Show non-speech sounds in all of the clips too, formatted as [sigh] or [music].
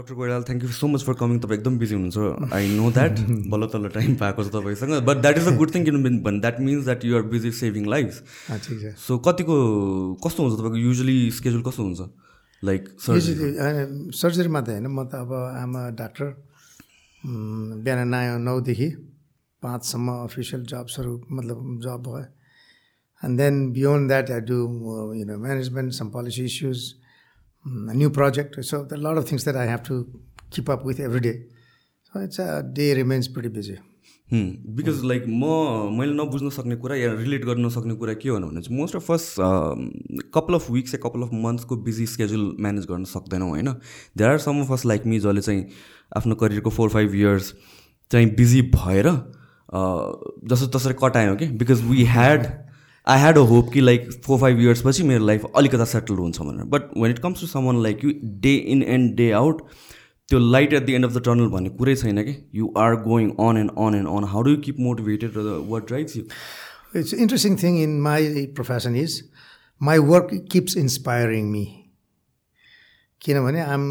Doctor Koirala thank you so much for coming तपाईँ एकदम busy हुनुहुन्छ। आई नो द्याट बल्ल तल्ल टाइम पाएको छ तपाईँसँग। But that is a good thing किन भने that means that you're busy saving life ठिक छ सो कतिको कस्तो हुन्छ तपाईँको युजली स्केड्युल कस्तो हुन्छ? लाइक युजली सर्जरी मात्रै होइन। म त अब आमा डाक्टर बिहान नौ नौदेखि पाँचसम्म अफिसियल जब्सहरू मतलब जब भयो। And then beyond that I do you know management some policy issues new project so the lot of things that I have to keep up with every day so it's a day remains pretty busy because like म मैले नबुझ्न सक्ने कुरा या relate गर्न सक्ने कुरा के हो भने चाहिँ most of first couple of weeks yeah couple of मन्थ्सको बिजी स्केड्युल म्यानेज गर्न सक्दैनौँ होइन? There are some of first like me जसले चाहिँ आफ्नो करियरको फोर फाइभ इयर्स चाहिँ बिजी भएर जस्तो तसरी कटायौँ कि because we had I had a hope कि लाइक फोर फाइभ इयर्सपछि मेरो लाइफ अलिकता सेटल हुन्छ भनेर. But when it comes to someone like you day in and day out त्यो light at the end of the tunnel भन्ने कुरै छैन कि? You are going on and on and on how do you keep motivated what drives you it's interesting thing in my profession is my work keeps inspiring me किनभने I am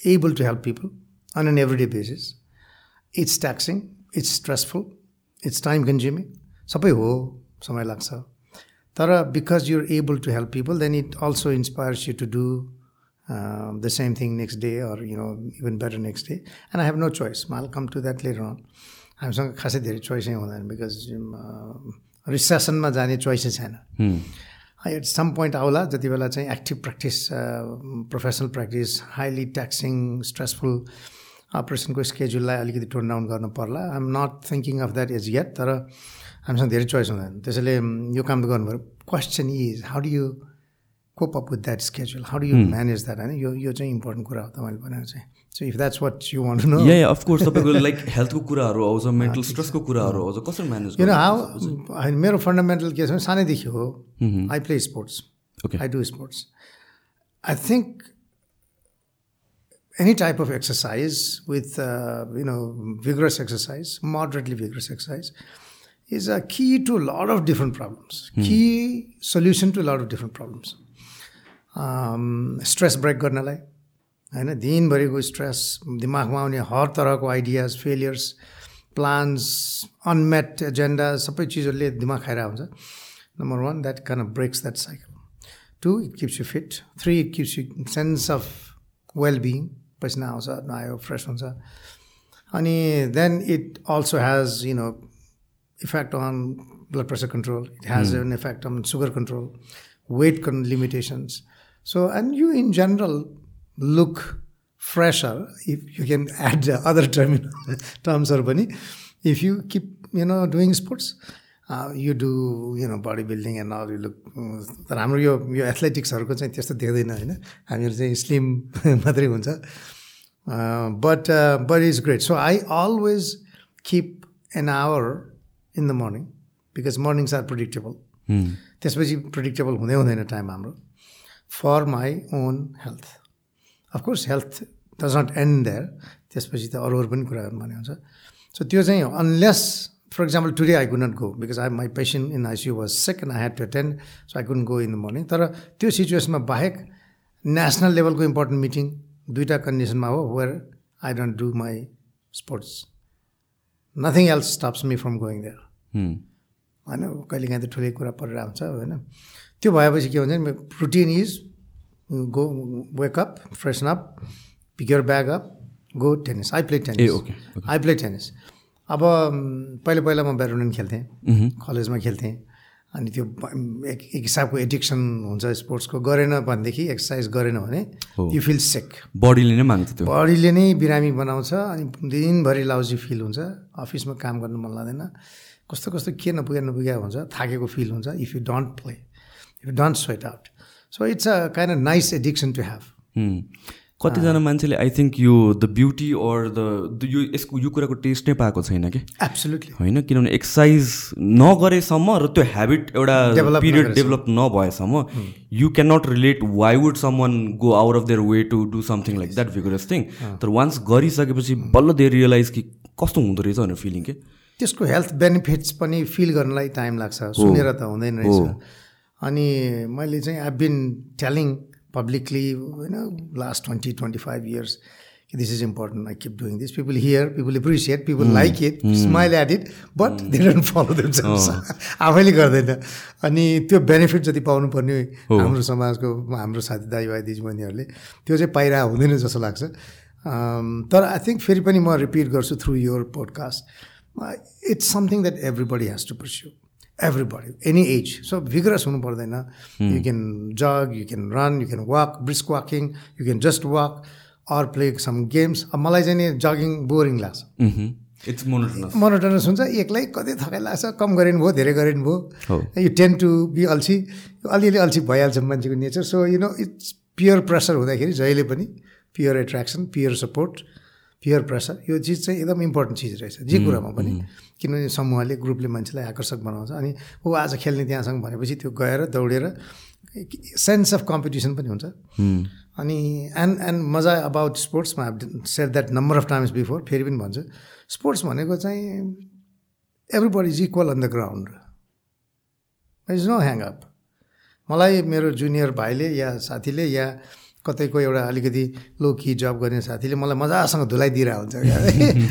able to help people on an every day basis it's taxing it's stressful it's time consuming सबै हो। समय लाग्छ। तर because you're able to help people then it also inspires you to do the same thing next day or you know even better next day and I have no choice mall come to that later on हामीसँग खासै धेरै चोइसै हुँदैन because रिसेसनमा जाने चोइसै छैन। At some point आउला जति बेला चाहिँ active practice professional practice highly taxing stressful अपरेसनको स्केड्युललाई अलिकति टोन डाउन गर्नु पर्ला। I am not thinking of that is yet तर हामीसँग धेरै चोइस हुँदैन त्यसैले यो काम त गर्नुभयो question is how do you cope up with that schedule how do you manage that होइन यो यो चाहिँ इम्पोर्टेन्ट कुरा हो तपाईँले भनेको चाहिँ। So if that's what you want no yeah of course तपाईँको [laughs] लाइक हेल्थको कुराहरू आउँछ मेन्टल स्ट्रेसको कुराहरू आउँछ कसरी म्यानेज किन हाउ मेरो फन्डामेन्टल के छ भने सानैदेखि हो। I play sports I do sports I think any type of exercise with uh, you know vigorous exercise moderately vigorous exercise is a key to a lot of different problems key solution to a lot of different problems. Um, stress break गर्नलाई होइन दिनभरिको stress दिमागमा आउने हर तरहको ideas failures plans unmet agenda सबै चिजहरूले दिमाग खाइरहेको हुन्छ number one that kind of breaks that cycle two it keeps you fit three it keeps you sense of well being पसिना आउँछ नआयो फ्रेस हुन्छ अनि then it also has you know Effect on blood pressure control it has an effect on sugar control weight limitations. So, and you in general look fresher if you can [laughs] add the other term, [laughs] terms or bunny. If you keep, you know, doing sports, uh, you do, you know, bodybuilding and all, you look, तर हाम्रो यो यो एथलेटिक्सहरूको चाहिँ त्यस्तो देख्दैन होइन हामीहरू चाहिँ स्लिम मात्रै हुन्छ but but is great so I always keep an hour In the morning because mornings are predictable त्यसपछि प्रिडिक्टेबल हुँदै हुँदैन टाइम हाम्रो for my own health of course health does not end there त्यसपछि त अरू अरू पनि कुराहरू भन्ने हुन्छ। सो त्यो चाहिँ unless for example today I could not go because I my patient in ICU was sick and I had to attend so I could go in the morning तर त्यो सिचुएसनमा बाहेक नेसनल लेभलको इम्पोर्टेन्ट मिटिङ दुईवटा कन्डिसनमा हो where I don't do my sports nothing else stops me from going there होइन कहिलेकाहीँ त ठुलै कुरा परेर हुन्छ होइन? त्यो भएपछि के हुन्छ नि routine is go wake up freshen up pick your bag up go tennis I play tennis I play tennis अब पहिला पहिला म ब्याडमिन्टन खेल्थेँ। कलेजमा खेल्थेँ। अनि त्यो एक हिसाबको एडिक्सन हुन्छ स्पोर्ट्सको गरेन भनेदेखि एक्सर्साइज गरेन भने यु फिल सेक बडीले नै माग्छ त्यो। बडीले नै बिरामी बनाउँछ अनि दिनभरि लाउजी फिल हुन्छ। अफिसमा काम गर्नु मन लाग्दैन। कस्तो कस्तो के नपुगे नपुगे हुन्छ थाकेको फिल हुन्छ। If you don't play if you don't sweat out so it's a kind of nice addiction to have कतिजना मान्छेले आई थिङ्क यो द ब्युटी अर द यो यसको यो कुराको टेस्ट नै पाएको छैन कि? एब्सोल्युटली होइन? किनभने एक्सर्साइज नगरेसम्म र त्यो हेबिट एउटा पिरियड डेभलप नभएसम्म you can not relate why would someone go out of their way to do something like that vigorous thing तर वान्स गरिसकेपछि बल्ल दे रियलाइज कि कस्तो हुँदो रहेछ भनेर फिलिङ के? त्यसको हेल्थ बेनिफिट्स पनि फिल गर्नलाई टाइम लाग्छ। सुनेर त हुँदैन रहेछ। अनि मैले चाहिँ I been telling publicly, you know, last 20, 25 years. This is important. I keep doing this. People hear, people appreciate, people like it, smile at it, but they don't follow themselves. आफैले गर्दैन अनि त्यो बेनिफिट जति पाउनुपर्ने हाम्रो समाजको हाम्रो साथी दाजुभाइ दिदीबहिनीहरूले त्यो चाहिँ पाइरहेको हुँदैन जस्तो लाग्छ तर आई थिङ्क फेरि पनि म रिपिट गर्छु through your podcast it's something that everybody has to pursue everybody any age so vigorous हुनु पर्दैन. You can jog you can run you can walk brisk walking you can just walk or play some games अब मलाई चाहिँ नि jogging boring लाग्छ। It's monotonous monotonous हुन्छ। एक्लै कति थकाइ लाग्छ कम गरेन भयो धेरै गरेन भयो। यु टेन टु बी अल्छी। अलिअलि अल्छी भइहाल्छ मान्छेको nature so you know it's peer pressure हुँदाखेरि जहिले पनि peer attraction peer support peer pressure यो चिज चाहिँ एकदम इम्पोर्टेन्ट चिज रहेछ। जे कुरामा पनि। किनभने समूहले ग्रुपले मान्छेलाई आकर्षक बनाउँछ। अनि ऊ आज खेल्ने त्यहाँसँग भनेपछि त्यो गएर दौडेर सेन्स अफ कम्पिटिसन पनि हुन्छ। अनि एन्ड एन्ड मजा अबाउट स्पोर्ट्समा set that number of times before फेरि पनि भन्छु। स्पोर्ट्स भनेको चाहिँ every is equal on the ground is no hang up मलाई मेरो जुनियर भाइले या साथीले या कतैको एउटा अलिकति लो कि जब गर्ने साथीले मलाई मजासँग धुलाइदिएर हुन्छ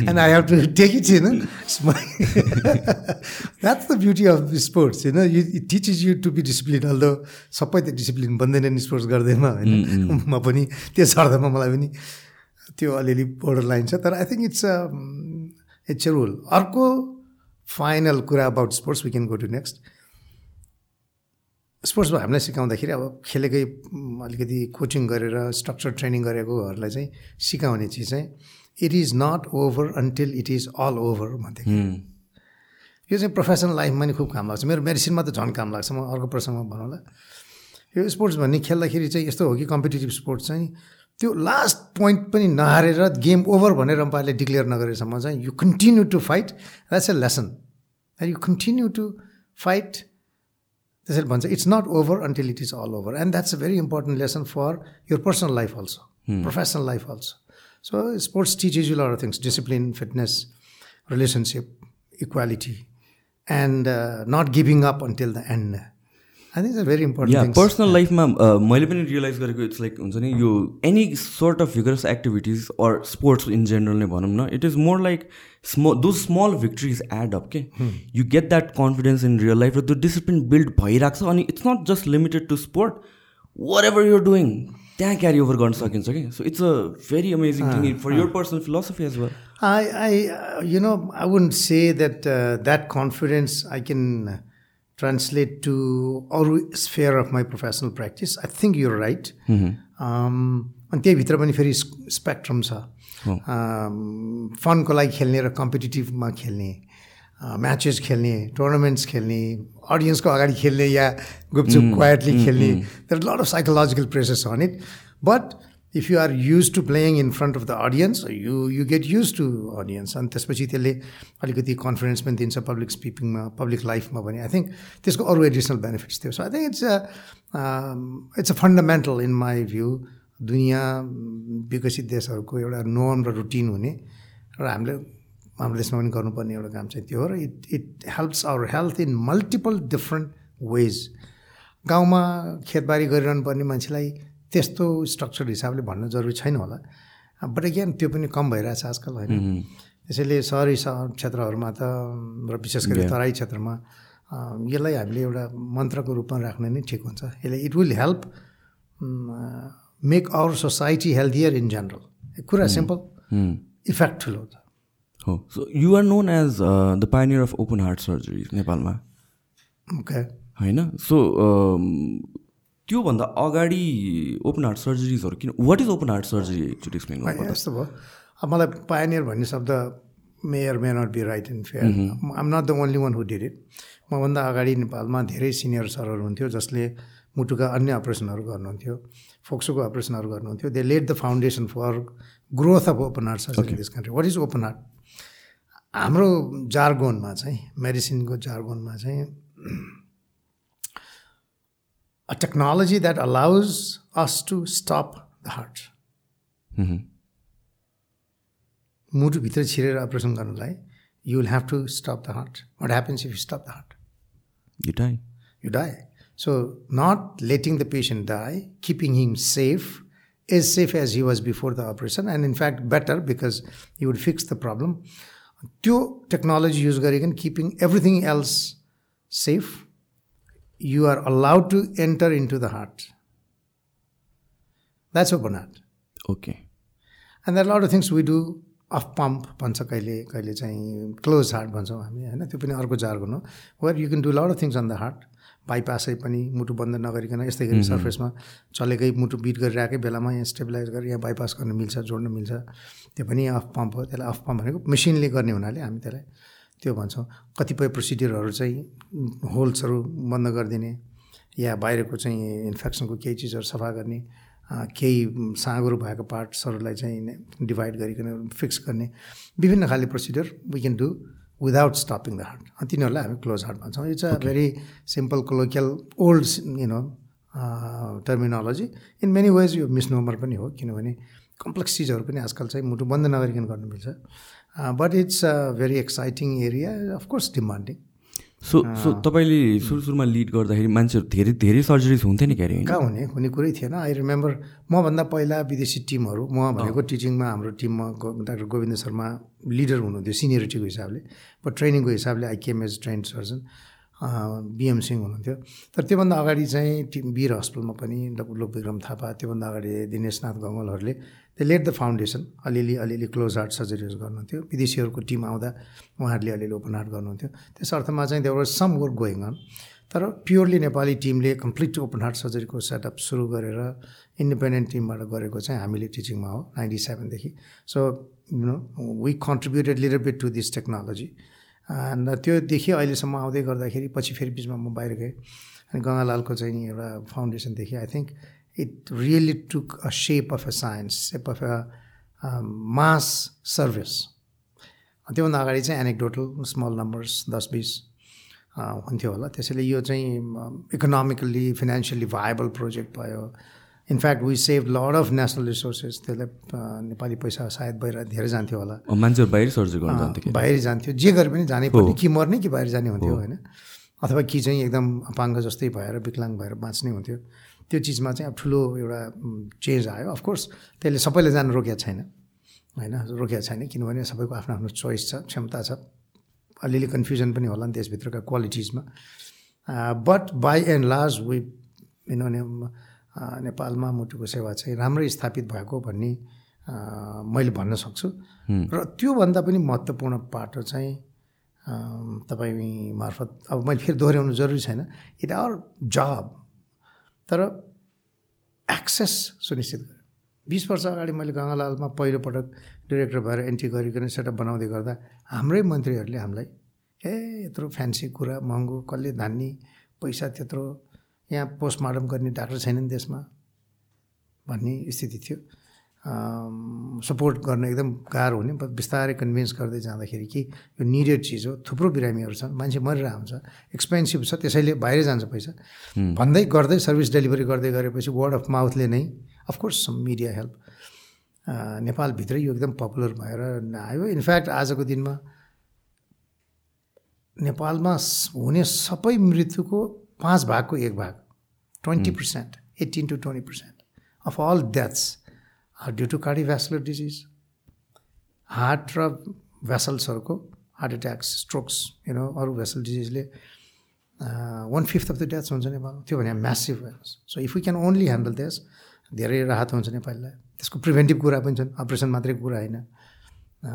and I have to take it होइन that's the beauty of sports होइन you it teaches you to be discipline although सबै त डिसिप्लिन बन्दैन नि स्पोर्ट्स गर्दैमा होइन? [laughs] म पनि त्यो सर्दमा मलाई पनि त्यो अलिअलि बोर्डर लाइन छ। तर I think it's a it's a rule अर्को फाइनल कुरा about sports we can go to next स्पोर्ट्समा हामीलाई सिकाउँदाखेरि अब खेलेकै अलिकति कोचिङ गरेर स्ट्रक्चर ट्रेनिङ गरेकोहरूलाई चाहिँ सिकाउने चिज चाहिँ it is not over until it is all over भन्थ्यो यो चाहिँ प्रोफेसनल लाइफमा नि खुब काम लाग्छ। मेरो मेडिसिनमा त झन् काम लाग्छ। म अर्को प्रसङ्गमा भनौँला यो स्पोर्ट्स भन्ने खेल्दाखेरि चाहिँ यस्तो हो कि कम्पिटेटिभ स्पोर्ट्स चाहिँ त्यो लास्ट पोइन्ट पनि नहारेर गेम ओभर भनेर अम्पायरले डिक्लेयर नगरेसम्म चाहिँ you continue to fight that's a lesson you continue to fight This is one. It's not over until it is all over, and that's a very important lesson for your personal life also, hmm. professional life also. So sports teaches you a lot of things: discipline, fitness, relationship, equality, and uh, not giving up until the end. I think very important personal लाइफमा मैले पनि realise गरेको it's like हुन्छ नि यो any sort of vigorous activities or sports in general नै भनौँ न इट इज मोर लाइक स्म though small victories add up के you get that confidence in real life र त्यो डिसिप्लिन बिल्ड भइरहेको छ अनि it's not just limited to sport whatever you're doing त्यहाँ क्यारी ओभर गर्न सकिन्छ कि so it's a very amazing thing for your personal philosophy as well I I you know I won't say that that confidence I can translate to अरू sphere of my professional practice I think you're right अनि त्यहीभित्र पनि फेरि spectrum छ। फनको लागि खेल्ने र कम्पिटेटिभमा खेल्ने म्याचेस खेल्ने टुर्नामेन्ट्स खेल्ने अडियन्सको अगाडि खेल्ने या गुपचुप क्वाइटली खेल्ने। तर lot of psychological pressures on it but if you are used to playing in front of the audience you you get used to audience अनि त्यसपछि त्यसले अलिकति कन्फिडेन्स पनि दिन्छ पब्लिक स्पिकिङमा पब्लिक लाइफमा पनि. आई थिङ्क त्यसको अरू एडिसनल बेनिफिट्स थियो so I think it's it's a fundamental in my view दुनियाँ विकसित देशहरूको एउटा नोन र रुटिन हुने र हामीले हाम्रो देशमा पनि गर्नुपर्ने एउटा काम चाहिँ त्यो हो र it it helps our health in multiple different ways गाउँमा खेतबारी गरिरहनु पर्ने मान्छेलाई त्यस्तो स्ट्रक्चर हिसाबले भन्नु जरुरी छैन होला। बट अगेन त्यो पनि कम भइरहेछ आजकल होइन? त्यसैले सहरी क्षेत्रहरूमा त र विशेष गरी तराई क्षेत्रमा यसलाई हामीले एउटा मन्त्रको रूपमा राख्ने नै ठिक हुन्छ। यसले it will help make our society healthier in general कुरा सिम्पल इफेक्ट ठुलो छ हो so you are known as the pioneer of open heart surgery नेपालमा। ओके होइन? सो त्योभन्दा अगाडि ओपन हार्ट सर्जरिजहरू किन what is open heart surgery actually explain यस्तो भयो। अब मलाई पायनियर भन्ने शब्द may or may not be right in fair I'm not the only one who did it मभन्दा अगाडि नेपालमा धेरै सिनियर सरहरू हुन्थ्यो जसले मुटुका अन्य अपरेसनहरू गर्नुहुन्थ्यो फोक्सोको अपरेसनहरू गर्नुहुन्थ्यो. They laid the foundation for growth of open heart surgery this country what is open heart हाम्रो जार्गोनमा चाहिँ मेडिसिनको जार्गोनमा चाहिँ a technology that allows us to stop the heart. मुटुभित्र छिरेर अपरेसन गर्नलाई you will have to stop the heart what happens if you stop the heart you die you die So, not letting the patient die, keeping him safe, as safe as he was before the operation, and in fact, better because he would fix the problem. त्यो technology use गरिकन keeping everything else safe you are allowed to enter into the heart that's open heart okay and that lot of things we do off pump भन्छ कहिले कहिले चाहिँ close heart भन्छौँ हामी होइन? त्यो पनि अर्को जार्गन हो where you can do lot of things on the heart बाइपासै पनि मुटु बन्द नगरिकन यस्तै गरी सर्फेसमा चलेकै मुटु बिट गरिरहेकै बेलामा यहाँ स्टेबिलाइज गरेर यहाँ बाइपास गर्न मिल्छ जोड्न मिल्छ। त्यो पनि अफ पम्प हो। त्यसलाई अफ पम्प भनेको मेसिनले गर्ने हुनाले हामी त्यसलाई त्यो भन्छौँ। कतिपय प्रोसिडियरहरू चाहिँ होल्सहरू बन्द गरिदिने या बाहिरको चाहिँ इन्फेक्सनको केही चिजहरू सफा गर्ने केही साँगुरो भएको पार्ट्सहरूलाई चाहिँ डिभाइड गरिकन फिक्स गर्ने। विभिन्न खाले procedure we can do without stopping the heart अनि तिनीहरूलाई हामी क्लोज हार्ट भन्छौँ। It's a very simple colloquial old you know terminology in many ways यो मिसनोमर पनि हो किनभने कम्प्लेक्स चिजहरू पनि आजकल चाहिँ मुटु बन्द नगरिकन गर्नु मिल्छ। But it's a very exciting area of course demanding so so तपाईँले सुरु सुरुमा लिड गर्दाखेरि मान्छेहरू धेरै धेरै सर्जरिज हुन्थ्यो नि क्यारे कहाँ हुने? हुने कुरै थिएन। आई रिमेम्बर मभन्दा पहिला विदेशी टिमहरू म भनेको टिचिङमा हाम्रो टिममा डाक्टर गोविन्द शर्मा लिडर हुनुहुन्थ्यो सिनियरिटीको हिसाबले बट ट्रेनिङको हिसाबले I came as trained surgeon B M Singh हुनुहुन्थ्यो। तर त्योभन्दा अगाडि चाहिँ टिम वीर हस्पिटलमा पनि लोकविक्रम थापा त्योभन्दा अगाडि दिनेशनाथ गङ्गलहरूले दे लेट द फाउन्डेसन अलिअलि अलिअलि क्लोज हार्ट सर्जरीहरू गर्नुहुन्थ्यो। विदेशीहरूको टिम आउँदा उहाँहरूले अलिअलि ओपन हार्ट गर्नुहुन्थ्यो। त्यस अर्थमा चाहिँ there were some work going on तर प्योरली नेपाली टिमले कम्प्लिट ओपन हार्ट सर्जरीको सेटअप सुरु गरेर इन्डिपेन्डेन्ट टिमबाट गरेको चाहिँ हामीले टिचिङमा हो ninety सेभेनदेखि so you know we contributed little bit to this technology अन्त त्योदेखि अहिलेसम्म आउँदै गर्दाखेरि पछि फेरि बिचमा म बाहिर गएँ। अनि गङ्गालालको चाहिँ एउटा फाउन्डेसनदेखि I think it really took a shape of a science, shape of a mass service त्योभन्दा अगाडि चाहिँ एनेक्डोटल स्मल नम्बर्स दस बिस हुन्थ्यो होला। त्यसैले यो चाहिँ इकोनोमिकल्ली फिनेन्सियली भाइबल प्रोजेक्ट भयो। In fact we save lot of national resources त्यसलाई नेपाली पैसा सायद बाहिर धेरै जान्थ्यो होला। मान्छेहरू बाहिर सर्च गर्नु बाहिर जान्थ्यो। जे गरे पनि जानै पर्ने। कि मर्ने कि बाहिर जाने हुन्थ्यो होइन? अथवा कि चाहिँ एकदम अपाङ्ग जस्तै भएर विकलाङ भएर बाँच्ने हुन्थ्यो। त्यो चिजमा चाहिँ अब ठुलो एउटा चेन्ज आयो। अफकोर्स त्यसले सबैले जानु रोकेको छैन होइन? रोकेको छैन किनभने सबैको आफ्नो आफ्नो चोइस छ क्षमता छ। अलिअलि कन्फ्युजन पनि होला नि त्यसभित्रका क्वालिटिजमा but by and large we किनभने नेपालमा मुटुको सेवा चाहिँ राम्रै स्थापित भएको भन्ने मैले भन्न सक्छु। र त्योभन्दा पनि महत्त्वपूर्ण पाटो चाहिँ तपाईँ मार्फत अब मैले फेरि दोहोऱ्याउनु जरुरी छैन। इट आवर जब तर एक्सेस सुनिश्चित गर्यो बिस वर्ष अगाडि मैले गङ्गालालमा पहिलोपटक डिरेक्टर भएर एन्ट्री गरिकन सेटअप बनाउँदै गर्दा हाम्रै मन्त्रीहरूले हामीलाई ए यत्रो फ्यान्सी कुरा महँगो कसले धान्ने पैसा त्यत्रो यहाँ पोस्टमार्टम गर्ने डाक्टर छैनन् देशमा भन्ने स्थिति थियो। सपोर्ट गर्न एकदम गाह्रो हुने बिस्तारै कन्भिन्स गर्दै जाँदाखेरि कि यो निडेड चिज हो थुप्रो बिरामीहरू छन् मान्छे मरेर आउँछ एक्सपेन्सिभ छ त्यसैले बाहिरै जान्छ पैसा। भन्दै गर्दै सर्भिस डेलिभरी गर्दै गरेपछि वर्ड अफ माउथले नै अफकोर्स मिडिया हेल्प नेपालभित्रै यो एकदम पपुलर भएर आयो इनफ्याक्ट आजको दिनमा नेपालमा हुने सबै मृत्युको पाँच भागको एक भाग twenty percent eighteen to twenty percent of all deaths due to cardiovascular disease heart र भेसल्सहरूको heart attacks strokes you know अरू vessel डिजिजले one fifth of the deaths हुन्छ नेपालमा. त्यो भने massive so if you can only handle these धेरै राहत हुन्छ नेपालीलाई. त्यसको प्रिभेन्टिभ कुरा पनि छन् अपरेसन मात्रै कुरा होइन.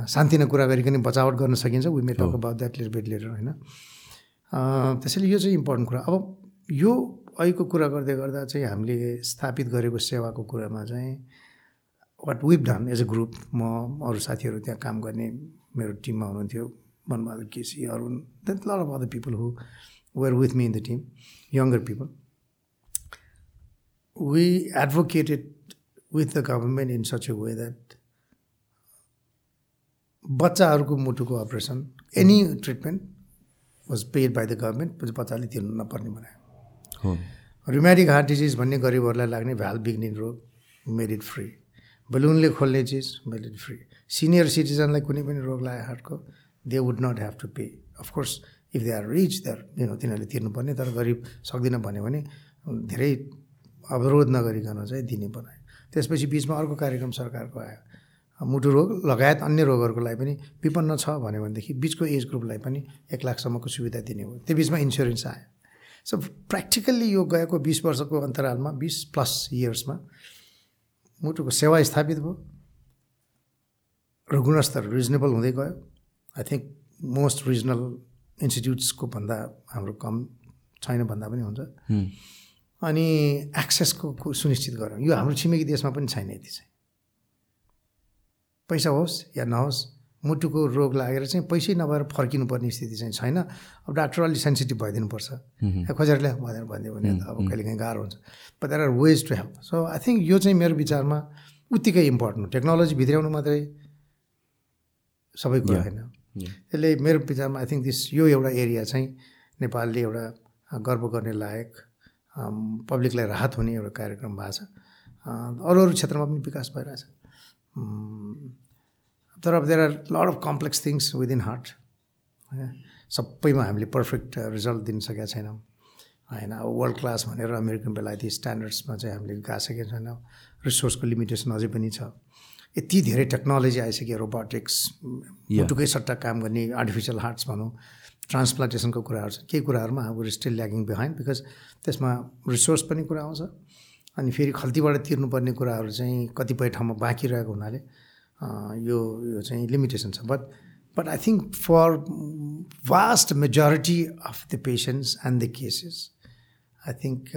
शान्ति नै कुरा गरिकन बचावट गर्न सकिन्छ. We may talk about that little bit later होइन. त्यसैले यो चाहिँ इम्पोर्टेन्ट कुरा. अब यो अहिलेको कुरा गर्दै गर्दा चाहिँ हामीले स्थापित गरेको सेवाको कुरामा चाहिँ what we've done as a group म अरू साथीहरू त्यहाँ काम गर्ने मेरो टिममा हुनुहुन्थ्यो Manbahadur KC Arun then lot of other people who were with me in the team younger people we advocated with the government in such a way that बच्चाहरूको मुटुको operation any treatment was paid by the government बच्चाले तिर्नु नपर्ने बनायो। रिमेडिक heart disease भन्ने गरिबहरूलाई लाग्ने भ्याल बिग्ने रोग made it free बलुनले खोल्ने चिज मैले फ्री सिनियर सिटिजनलाई कुनै पनि रोग लाग्यो हार्टको they would not have to pay of course if they are rich they are you तिनीहरूले तिर्नुपर्ने तर गरिब सक्दिनँ भन्यो भने धेरै अवरोध नगरिकन चाहिँ दिने बनायो। त्यसपछि बिचमा अर्को कार्यक्रम सरकारको आयो। मुटु रोग लगायत अन्य रोगहरूको लागि पनि विपन्न छ भन्यो भनेदेखि बिचको एज ग्रुपलाई पनि एक लाखसम्मको सुविधा दिने हो। त्यो बिचमा इन्सुरेन्स आयो। सो प्र्याक्टिकल्ली यो गएको बिस वर्षको अन्तरालमा बिस प्लस इयर्समा मुटुको सेवा स्थापित भयो। र गुणस्तर रिजनेबल हुँदै गयो। आई थिङ्क मोस्ट रिजनल इन्स्टिट्युट्सको भन्दा हाम्रो कम छैन भन्दा पनि हुन्छ। अनि एक्सेसको सुनिश्चित गरौँ। यो हाम्रो छिमेकी देशमा पनि छैन यति चाहिँ। पैसा होस् या नहोस् मुटुको रोग लागेर चाहिँ पैसै नभएर फर्किनुपर्ने स्थिति चाहिँ छैन। अब डाक्टर अलिक सेन्सिटिभ भइदिनुपर्छ। खोजेर ल्या भनेर भनिदियो भने त अब कहिले काहीँ गाह्रो हुन्छ। But there are ways to help so I think यो चाहिँ मेरो विचारमा उत्तिकै इम्पोर्टेन्ट हो। टेक्नोलोजी भित्राउनु मात्रै सबै कुरा होइन। त्यसले मेरो विचारमा आई थिङ्क दिस यो एउटा एरिया चाहिँ नेपालले एउटा गर्व गर्ने लायक पब्लिकलाई राहत हुने एउटा कार्यक्रम भएको छ। अरू अरू क्षेत्रमा पनि विकास भइरहेछ। तर अब there are lot of complex things within heart होइन सबैमा हामीले पर्फेक्ट रिजल्ट दिन सकेका छैनौँ होइन अब वर्ल्ड क्लास भनेर अमेरिकन बेलायती स्ट्यान्डर्ड्समा चाहिँ हामीले गइसकेका छैनौँ रिसोर्सको लिमिटेसन अझै पनि छ। यति धेरै टेक्नोलोजी आइसक्यो रोबोटिक्स मुटुकै सट्टा काम गर्ने आर्टिफिसियल हार्ट्स भनौँ। ट्रान्सप्लान्टेसनको कुराहरू छ। केही कुराहरूमा हाम्रो स्टिल ल्यागिङ बिहाइन्ड बिकज त्यसमा रिसोर्स पनि कुरा आउँछ। अनि फेरि खल्तीबाट तिर्नुपर्ने कुराहरू चाहिँ कतिपय ठाउँमा बाँकी रहेको हुनाले यो यो चाहिँ लिमिटेसन छ। But but I think for vast majority of the patients and the cases I think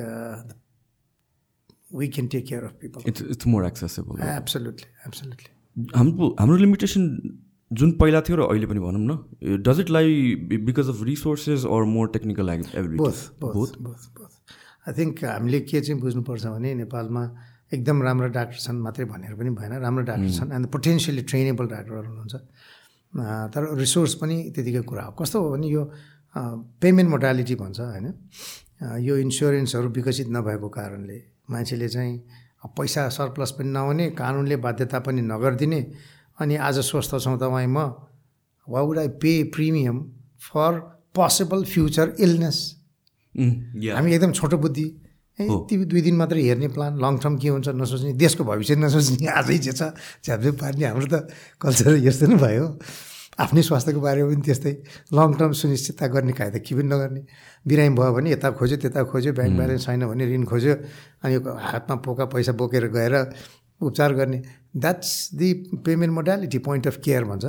we can take care of people it's it's more accessible absolutely absolutely हाम्रो हाम्रो लिमिटेसन जुन पहिला थियो र अहिले पनि भनौँ न डज इट लाई because of resources or more technical both I think हामीले के चाहिँ बुझ्नुपर्छ भने नेपालमा एकदम राम्रो डाक्टर छन् मात्रै भनेर पनि भएन राम्रो डाक्टर छन् एन्ड पोटेन्सियली ट्रेनेबल डाक्टरहरू हुनुहुन्छ। तर रिसोर्स पनि त्यतिकै कुरा हो। कस्तो हो भने यो पेमेन्ट मोडालिटी भन्छ होइन? यो इन्सुरेन्सहरू विकसित नभएको कारणले मान्छेले चाहिँ पैसा सरप्लस पनि नहुने कानुनले बाध्यता पनि नगरिदिने अनि आज स्वस्थ छौँ तपाईँ म वा would I pay premium for possible future illness हामी एकदम छोटो बुद्धि तिमी दुई दिन मात्रै हेर्ने प्लान लङ टर्म के हुन्छ नसोच्ने देशको भविष्य नसोच्ने आजै जे छ झ्याप्झ्याप पार्ने हाम्रो त कल्चर यस्तो नै भयो। आफ्नै स्वास्थ्यको बारेमा पनि त्यस्तै लङ टर्म सुनिश्चितता गर्ने त के पनि नगर्ने। बिरामी भयो भने यता खोज्यो त्यता खोज्यो ब्याङ्क ब्यालेन्स छैन भने ऋण खोज्यो अनि हातमा पोका पैसा बोकेर गएर उपचार गर्ने। That's the payment modality point of care भन्छ।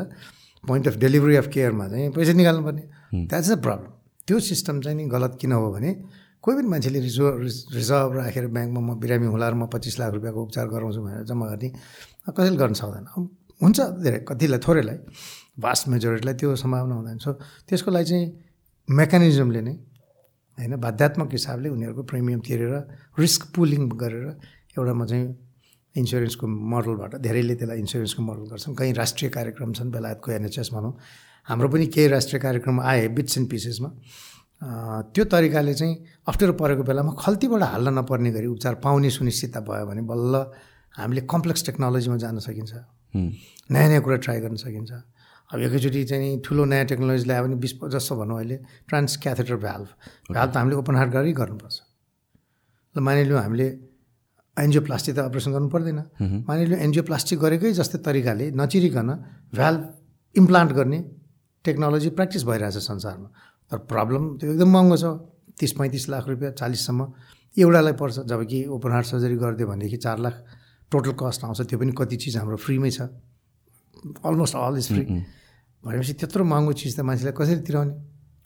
पोइन्ट अफ डेलिभरी अफ केयरमा चाहिँ पैसा निकाल्नुपर्ने। द्याट्स द प्रब्लम त्यो सिस्टम चाहिँ नि गलत किन हो भने कोही पनि मान्छेले रिजर्भ रिजर्भ राखेर ब्याङ्कमा म बिरामी होला र म पच्चिस लाख रुपियाँको उपचार गराउँछु भनेर जम्मा गर्ने कसैले गर्न सक्दैन। हुन्छ धेरै कतिलाई थोरैलाई भास्ट मेजोरिटीलाई त्यो सम्भावना हुँदैन। सो त्यसको लागि चाहिँ मेकानिजमले नै होइन बाध्यात्मक हिसाबले उनीहरूको प्रिमियम तिरेर रिस्क पुलिङ गरेर एउटामा चाहिँ इन्सुरेन्सको मोडलबाट धेरैले त्यसलाई इन्सुरेन्सको मोडल गर्छन्। कहीँ राष्ट्रिय कार्यक्रम छन् बेलायतको एनएचएस भनौँ। हाम्रो पनि केही राष्ट्रिय कार्यक्रम आए बिट्स एन्ड पिसेसमा। त्यो तरिकाले चाहिँ अप्ठ्यारो परेको बेलामा खल्तीबाट हाल्न नपर्ने गरी उपचार पाउने सुनिश्चितता भयो भने बल्ल हामीले कम्प्लेक्स टेक्नोलोजीमा जान सकिन्छ। नयाँ नयाँ कुरा ट्राई गर्न सकिन्छ। अब एकैचोटि चाहिँ ठुलो नयाँ टेक्नोलोजी ल्यायो भने बिस जस्तो भनौँ अहिले ट्रान्स क्याथेटर भ्याल्भ भ्याल्भ त हामीले ओपन हार्ट गरी गर्नुपर्छ। ल मानिलिउँ हामीले एन्जियोप्लास्टिक त अपरेसन गर्नु पर्दैन। मानिलिउँ एन्जियोप्लास्टिक गरेकै जस्तै तरिकाले नचिरिकन भ्याल्भ इम्प्लान्ट गर्ने टेक्नोलोजी प्र्याक्टिस भइरहेछ संसारमा। तर प्रब्लम त्यो एकदम महँगो छ। तिस पैँतिस लाख रुपियाँ चालिससम्म एउटालाई पर्छ। जब कि ओपन हार्ट सर्जरी गरिदियो भनेदेखि चार लाख टोटल कस्ट आउँछ। त्यो पनि कति चिज हाम्रो फ्रीमै छ। अलमोस्ट अल इज फ्री भनेपछि त्यत्रो महँगो चिज त मान्छेलाई कसरी तिराउने?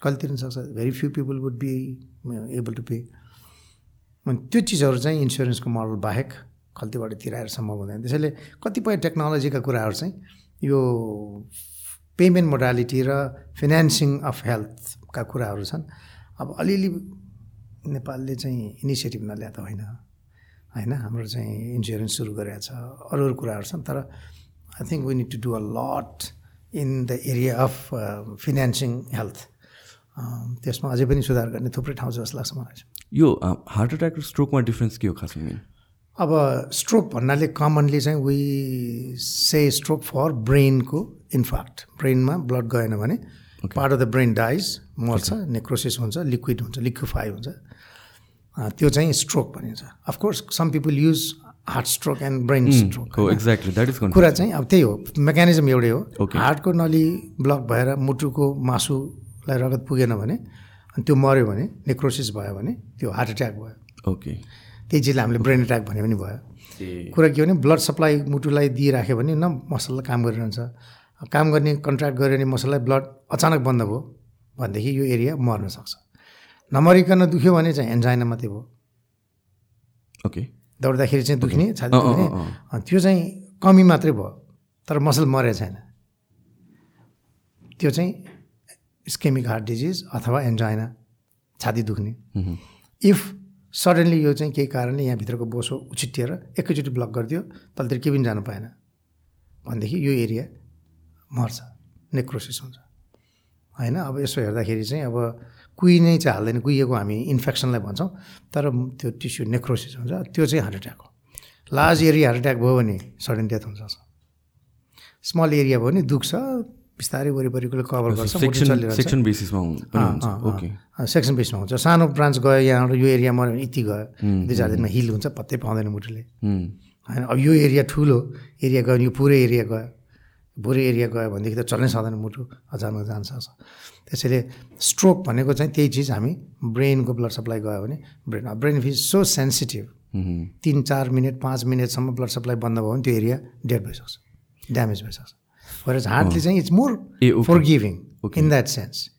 कहिले तिर्न सक्छ? Very few people would be able to pay अनि त्यो चिजहरू चाहिँ इन्सुरेन्सको मोडल बाहेक खल्तीबाट तिराएर सम्भव हुँदैन। त्यसैले कतिपय टेक्नोलोजीका कुराहरू चाहिँ यो पेमेन्ट मोडालिटी र फिनेन्सिङ अफ हेल्थका कुराहरू छन्। अब अलिअलि नेपालले चाहिँ इनिसिएटिभ नल्या त होइन। होइन हाम्रो चाहिँ इन्सुरेन्स सुरु गरेको छ अरू अरू कुराहरू छन् तर I think we need to do a lot in the area of financing health त्यसमा अझै पनि सुधार गर्ने थुप्रै ठाउँ छ जस्तो लाग्छ मलाई। यो हार्ट एट्याक र स्ट्रोकमा डिफ्रेन्स के हो खासमा अब स्ट्रोक भन्नाले कमनली चाहिँ वी से स्ट्रोक फर ब्रेनको इन्फ्याक्ट ब्रेनमा ब्लड गएन भने part of the brain dies मर्छ नेक्रोसिस हुन्छ लिक्विड हुन्छ लिक्विफाई हुन्छ। त्यो चाहिँ स्ट्रोक भनिन्छ। Of course some people use heart stroke and brain stroke exactly that is कुरा चाहिँ अब त्यही हो। मेकानिजम एउटै हो. हार्टको नली ब्लक भएर मुटुको मासुलाई रगत पुगेन भने अनि त्यो मऱ्यो भने नेक्रोसिस भयो भने त्यो हार्ट एट्याक भयो। ओके त्यही चिजलाई हामीले ब्रेन एट्याक भने पनि भयो कुरा के भने ब्लड सप्लाई मुटुलाई दिइराख्यो भने न मसललाई काम गरिरहन्छ। काम गर्ने कन्ट्र्याक्ट गऱ्यो भने मसललाई ब्लड अचानक बन्द भयो भनेदेखि यो एरिया मर्न सक्छ। नमरिकन दुख्यो भने चाहिँ एन्जाइना मात्रै भयो। ओके दौड्दाखेरि चाहिँ दुख्ने छाती दुख्ने। त्यो चाहिँ कमी मात्रै भयो तर मसल मरेको छैन। त्यो चाहिँ स्केमिक हार्ट डिजिज अथवा एन्जाइना छाती दुख्ने। इफ सडनली यो चाहिँ केही कारणले यहाँभित्रको बोसो उछिटिएर एकैचोटि ब्लक गरिदियो तलतिर केही पनि जानु पाएन। भनेदेखि यो एरिया मर्छ नेक्रोसिस हुन्छ। होइन अब यसो हेर्दाखेरि चाहिँ अब कुही नै चाहिँ हाल्दैन कुहिएको हामी इन्फेक्सनलाई भन्छौँ तर त्यो टिस्यु नेक्रोसिस हुन्छ त्यो चाहिँ हार्ट एट्याक हो। लार्ज एरिया हार्ट एट्याक भयो भने सडन डेथ हुन्छ। स्मल एरिया भयो भने दुख्छ बिस्तारै वरिपरिकोले कभर गर्छ सेक्सन बेसिसमा सेक्सन बेसमा हुन्छ। सानो ब्रान्च गयो यहाँबाट यो एरिया मऱ्यो भने यति गयो। दुई चार दिनमा हिल हुन्छ पत्तै पाउँदैन मुटुले। होइन अब यो एरिया ठुलो एरिया गयो भने यो पुरै एरिया गयो। पुरै एरिया गयो भनेदेखि त चल्नै सक्दैन मुटु अचानक जान्छ त्यसैले स्ट्रोक भनेको चाहिँ त्यही चिज हामी ब्रेनको ब्लड सप्लाई गयो भने brain brain is so sensitive तिन चार मिनट पाँच मिनटसम्म ब्लड सप्लाई बन्द भयो भने त्यो एरिया डेड भइसक्छ ड्यामेज भइसक्छ। वरेज हार्टले चाहिँ it's more. For giving in that sense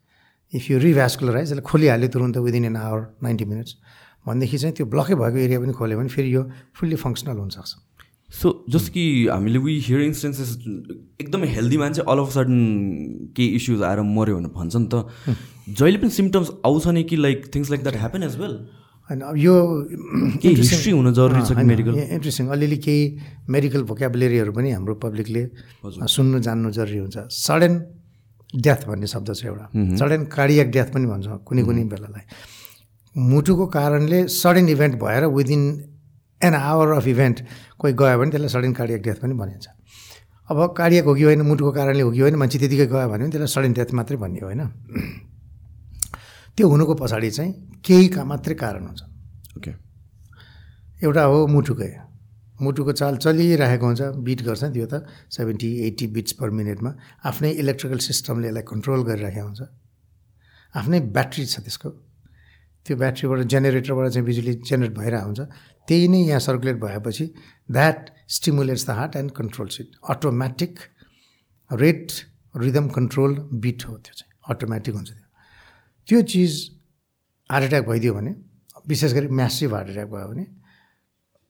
if you revascularize यसलाई खोलिहाल्यो तुरन्त within an hour ninety minutes भनेदेखि चाहिँ त्यो ब्लकै भएको एरिया पनि खोल्यो भने फेरि यो फुल्ली फङ्सनल हुनसक्छ। सो जस्तो कि हामीले वी हियर इन्स्टेन्सेस एकदमै हेल्दी मान्छे अल अफ सडन केही इस्युज आएर मऱ्यो भनेर भन्छ नि त जहिले पनि सिम्टम्स आउँछ नि कि like things like that happen as well होइन अब यो हिस्ट्री हुन जरुरी छ कि मेडिकल इन्ट्रेस्टिङ अलिअलि केही मेडिकल भोकेबुलेरीहरू पनि हाम्रो पब्लिकले सुन्नु जान्नु जरुरी हुन्छ। सडन डेथ भन्ने शब्द छ एउटा। सडन कार्डियक डेथ पनि भन्छ कुनै कुनै बेलालाई। मुटुको कारणले सडन इभेन्ट भएर within an hour of event कोही गयो भने त्यसलाई सडन कार्डियक डेथ पनि भनिन्छ। अब कार्डियक हो कि होइन मुटुको कारणले हो कि होइन मान्छे त्यतिकै गयो भने पनि त्यसलाई सडन डेथ मात्रै भन्ने होइन। त्यो हुनुको पछाडि चाहिँ केही का मात्रै कारण हुन्छ। ओके एउटा हो मुटुकै। मुटुको चाल चलिरहेको हुन्छ बिट गर्छ नि त्यो त। सेभेन्टी एट्टी बिट्स पर मिनटमा आफ्नै इलेक्ट्रिकल सिस्टमले यसलाई कन्ट्रोल गरिरहेको हुन्छ। आफ्नै ब्याट्री छ त्यसको। त्यो ब्याट्रीबाट जेनेरेटरबाट चाहिँ बिजुली जेनेरेट भइरहेको हुन्छ। त्यही नै यहाँ सर्कुलेट भएपछि that stimulates the heart and controls it automatic rate rhythm control beat हो त्यो चाहिँ अटोमेटिक हुन्छ त्यो। त्यो चिज हार्ट एट्याक भइदियो भने विशेष गरी म्यासिभ हार्ट एट्याक भयो भने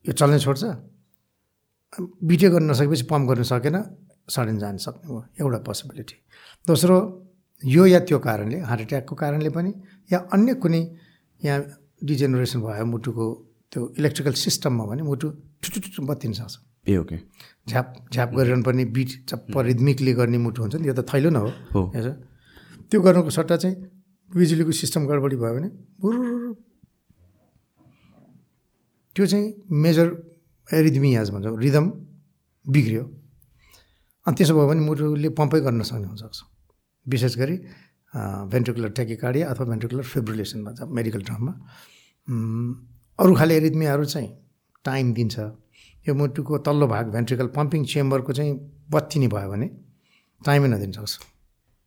यो चल्नै छोड्छ। बिटे गर्न नसकेपछि पम्प गर्न सकेन सडन जान सक्ने हो एउटा पोसिबिलिटी दोस्रो यो या त्यो कारणले हार्ट एट्याकको कारणले पनि या अन्य कुनै यहाँ डिजेनरेसन भयो मुटुको त्यो इलेक्ट्रिकल सिस्टममा भने मुटु ठुटुटुटु बत्तिन सक्छ। ए ओके झ्याप झ्याप गरिरहनु पर्ने बिट चप्प रिदमिकली गर्ने मुटु हुन्छ नि यो त थैलो न हो। त्यो गर्नुको सट्टा चाहिँ बिजुलीको सिस्टम गडबडी भयो भने बुरु त्यो चाहिँ मेजर एरिदमियाज भन्छ रिदम बिग्रियो। अनि त्यसो भयो भने मुटुले पम्पै गर्न नसक्ने हुनसक्छ। विशेष गरी भेन्ट्रिकुलर टेकिकार्डिया अथवा भेन्ट्रिकुलर फिब्रिलेसन भन्छ मेडिकल टर्ममा अरू खाले एरिदमियाहरू चाहिँ टाइम दिन्छ। यो मुटुको तल्लो भाग भेन्ट्रिकल पम्पिङ चेम्बरको चाहिँ बत्ती भयो भने टाइमै नदिन सक्छ।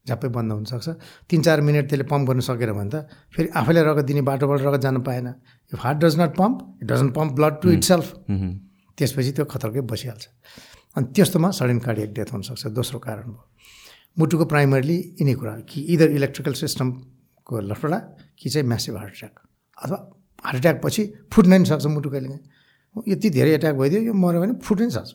झ्याप्पै बन्द हुनसक्छ तिन चार मिनट त्यसले पम्प गर्न सकेर भने त फेरि आफैलाई रगत दिने बाटोबाट रगत जानु पाएन। If heart does not pump it doesn't pump blood to itself त्यसपछि त्यो खतरकै बसिहाल्छ। अनि त्यस्तोमा सडन कार्डियक डेथ हुनसक्छ दोस्रो कारण भयो मुटुको प्राइमरीली यिनै कुरा कि इदर इलेक्ट्रिकल सिस्टमको लफडा कि चाहिँ म्यासिभ हार्ट एट्याक अथवा हार्ट एट्याक पछि फुट्न नि सक्छ मुटु कहिले यति धेरै एट्याक भइदियो यो मऱ्यो भने फुट्नै सक्छ।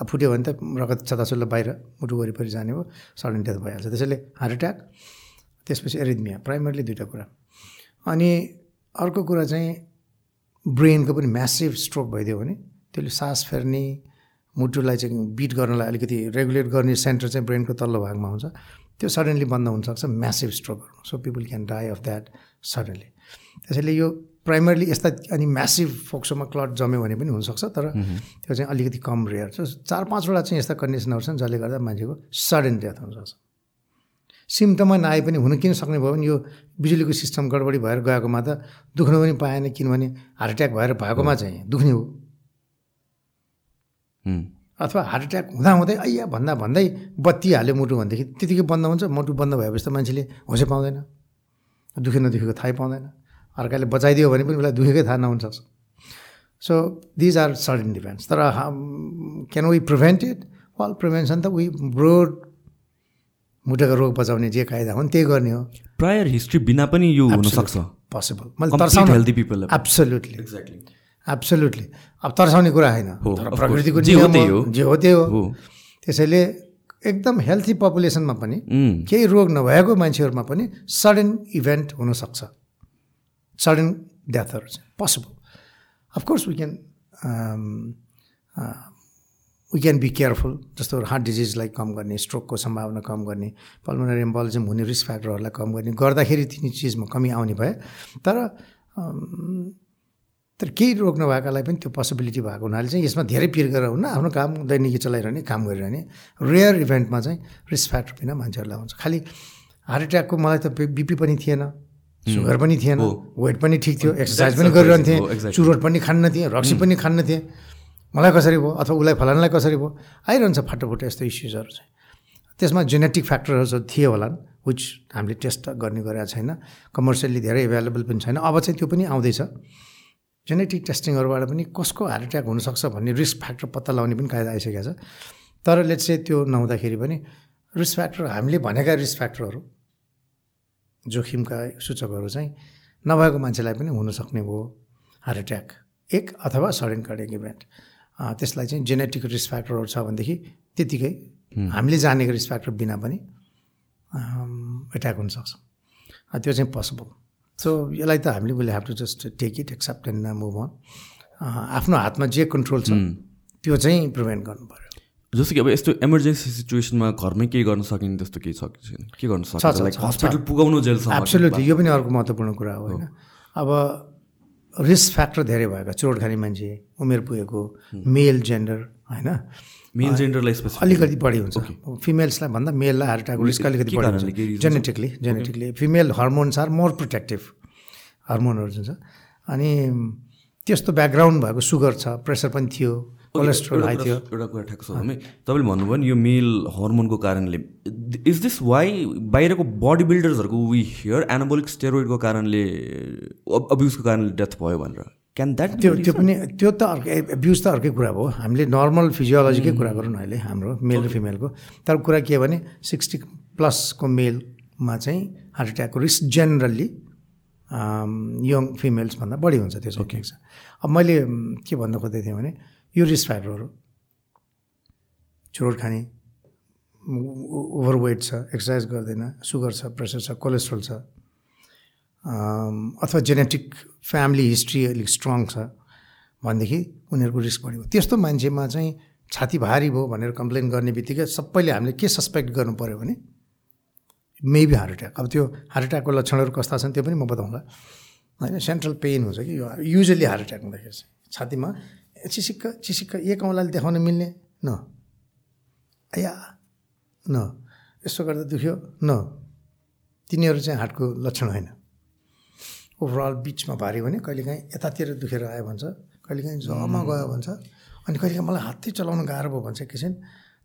अब फुट्यो भने त रगत छताछुल्लो बाहिर मुटु वरिपरि जाने हो सडन डेथ भइहाल्छ। त्यसैले हार्ट एट्याक त्यसपछि एरिदमिया प्राइमरीली दुइटा कुरा। अनि अर्को कुरा चाहिँ ब्रेनको पनि म्यासिभ स्ट्रोक भइदियो भने त्यसले सास फेर्ने मुटुलाई चाहिँ बिट गर्नलाई अलिकति रेगुलेट गर्ने सेन्टर चाहिँ ब्रेनको तल्लो भागमा हुन्छ। त्यो सडनली बन्द हुनसक्छ massive स्ट्रोकहरू so people can die of that suddenly त्यसैले यो प्राइमरली यस्ता अनि म्यासिभ फोक्सोमा क्लट जम्यो भने पनि हुनसक्छ तर त्यो चाहिँ अलिकति कम रेयर छ। चार पाँचवटा चाहिँ यस्ता कन्डिसनहरू छन् जसले गर्दा मान्छेको सडन डेथ हुनसक्छ। सिम्टममा नआए पनि हुन किन सक्ने भयो भने यो बिजुलीको सिस्टम गडबडी भएर गएकोमा त दुख्नु पनि पाएन किनभने हार्ट एट्याक भएर भएकोमा चाहिँ दुख्ने हो। अथवा हार्ट एट्याक हुँदाहुँदै ऐया भन्दा भन्दै बत्ती हाल्यो मुटु भनेदेखि त्यतिकै बन्द हुन्छ मुटु बन्द भएपछि त मान्छेले होसै पाउँदैन। दुखे नदुखेको थाहै पाउँदैन। अर्काले बचाइदियो भने पनि उसलाई दुखेकै थाहा नहुन सक्छ। So these are sudden events तर can we prevent it well prevention त वी ब्रोड मुटुको रोग बचाउने जे कायदा हो नि त्यही गर्ने हो। प्रायर हिस्ट्री बिना पनि यो हुनसक्छ पोसिबल मैले Complete तर्साउन healthy people have- absolutely exactly absolutely अब तर्साउने कुरा होइन। हो, तर प्रकृतिको. जे हो नियम त्यही हो। जे हो त्यही हो। त्यसैले एकदम हेल्थी पपुलेसनमा पनि केही रोग नभएको मान्छेहरूमा पनि सडन इभेन्ट हुनसक्छ सडन डेथहरू चाहिँ possible of course we can we can be careful जस्तो हार्ट डिजिजलाई कम गर्ने स्ट्रोकको सम्भावना कम गर्ने पल्मोनरी एम्बोलिजम हुने रिस्क फ्याक्टरहरूलाई कम गर्ने गर्दाखेरि तिनी चिजमा कमी आउने भए तर अम, तर केही रोग नभएकालाई पनि त्यो पोसिबिलिटी भएको हुनाले चाहिँ यसमा धेरै पिर गरेर हुन्न आफ्नो काम दैनिकी चलाइरहने काम गरिरहने रेयर इभेन्टमा चाहिँ रिस्क फ्याक्टर बिना मान्छेहरूलाई हुन्छ। खालि हार्ट एट्याकको मलाई त बिपी पनि थिएन। सुगर पनि थिएन वेट पनि ठिक थियो एक्सर्साइज पनि गरिरहन्थेँ. चुरोट पनि खान्न थिएँ रक्सी पनि खान्न थिएँ। मलाई कसरी भयो अथवा उसलाई फलानलाई कसरी भयो आइरहन्छ फाटोफुटो यस्तो इस्युजहरू चाहिँ। त्यसमा जेनेटिक फ्याक्टरहरू चाहिँ थिए होलान् विच हामीले टेस्ट गर्ने गरेका छैन कमर्सियल्ली धेरै एभाइलेबल पनि छैन अब चाहिँ त्यो पनि आउँदैछ। जेनेटिक टेस्टिङहरूबाट पनि कसको हार्ट एट्याक हुनसक्छ भन्ने रिस्क फ्याक्टर पत्ता लगाउने पनि कायदा आइसकेको छ। तर लेट्स चाहिँ त्यो नहुँदाखेरि पनि रिस्क फ्याक्टर हामीले भनेका रिस्क फ्याक्टरहरू जोखिमका सूचकहरू चाहिँ नभएको मान्छेलाई पनि हुनसक्ने भयो। हार्ट एट्याक एक अथवा सडन कार्डियक इभेन्ट त्यसलाई चाहिँ जेनेटिक रिस्क फ्याक्टरहरू छ भनेदेखि त्यतिकै हामीले जानेको रिस्क फ्याक्टर बिना पनि एट्याक हुनसक्छ। त्यो चाहिँ पोसिबल सो यसलाई त हामीले will have to just take it accept and move on आफ्नो हातमा जे कन्ट्रोल छ त्यो चाहिँ प्रिभेन्ट गर्नु पऱ्यो जस्तो कि अब यस्तो इमर्जेन्सी सिचुएसनमा घरमै केही गर्न सकिने त्यस्तो केही छ कि छैन? के गर्न सक्छ लाइक हस्पिटल पुगाउनु जेलसम्म एब्सोल्युटली यो पनि अर्को महत्त्वपूर्ण कुरा हो होइन। अब रिस्क फ्याक्टर धेरै भएका चोट खाने मान्छे उमेर पुगेको मेल जेन्डर होइन? मेल जेन्डरलाई अलिकति बढी हुन्छ। फिमेल्सलाई भन्दा मेललाई हार्ट एट्याकको रिस्क अलिकति बढी हुन्छ? Genetically genetically female hormones are more protective हर्मोनहरू जुन छ अनि त्यस्तो ब्याकग्राउन्ड भएको सुगर छ प्रेसर पनि थियो। कोलेस्ट्रोल हाई थियो। एउटा कुरा ठ्याक्क छ हामी तपाईँले भन्नुभयो नि यो मेल हर्मोनको कारणले। इज दिस वाइ बाहिरको बडी बिल्डर्सहरूको वी हियर एनाबोलिक स्टेरोइडको कारणले अब्युजको कारणले डेथ भयो भनेर? क्यान द्याट त्यो त्यो पनि त्यो त अर्कै एब्युज त अर्कै कुरा भयो। हामीले नर्मल फिजियोलोजीकै कुरा गरौँ न अहिले हाम्रो मेल र फिमेलको तर कुरा के भने सिक्सटी प्लसको मेलमा चाहिँ हार्ट एट्याकको रिस्क जेनरल्ली यङ फिमेल्सभन्दा बढी हुन्छ त्यो चाहिँ ठिक छ? अब मैले के भन्न खोज्दै थिएँ भने यो रिस्क फ्याक्टरहरू चुरोट खाने ओभरवेट छ एक्सर्साइज गर्दैन सुगर छ प्रेसर छ कोलेस्ट्रोल छ। अथवा जेनेटिक फ्यामिली हिस्ट्री अलिक स्ट्रङ छ भनेदेखि उनीहरूको रिस्क बढी हो त्यस्तो मान्छेमा चाहिँ छाती भारी भयो भनेर कम्प्लेन गर्ने बित्तिकै सबैले हामीले के सस्पेक्ट गर्नु पऱ्यो भने मेबी हार्ट एट्याक। अब त्यो हार्ट एट्याकको लक्षणहरू कस्ता छन् त्यो पनि म बताउँला। होइन सेन्ट्रल पेन हुन्छ कि यो युजली हार्ट एट्याक हुँदाखेरि चाहिँ छातीमा चिसिक्क चिसिक्क एक औँलाले देखाउन मिल्ने? न। अया न। यसो गर्दा दुख्यो? न। तिनीहरू चाहिँ हार्टको लक्षण होइन। ओभरअल बिचमा भारी भने कहिलेकाहीँ यतातिर दुखेर आयो भन्छ कहिलेकाहीँ जमा गयो भन्छ अनि कहिलेकाहीँ मलाई हातै चलाउन गाह्रो भयो भन्छ एकैछिन।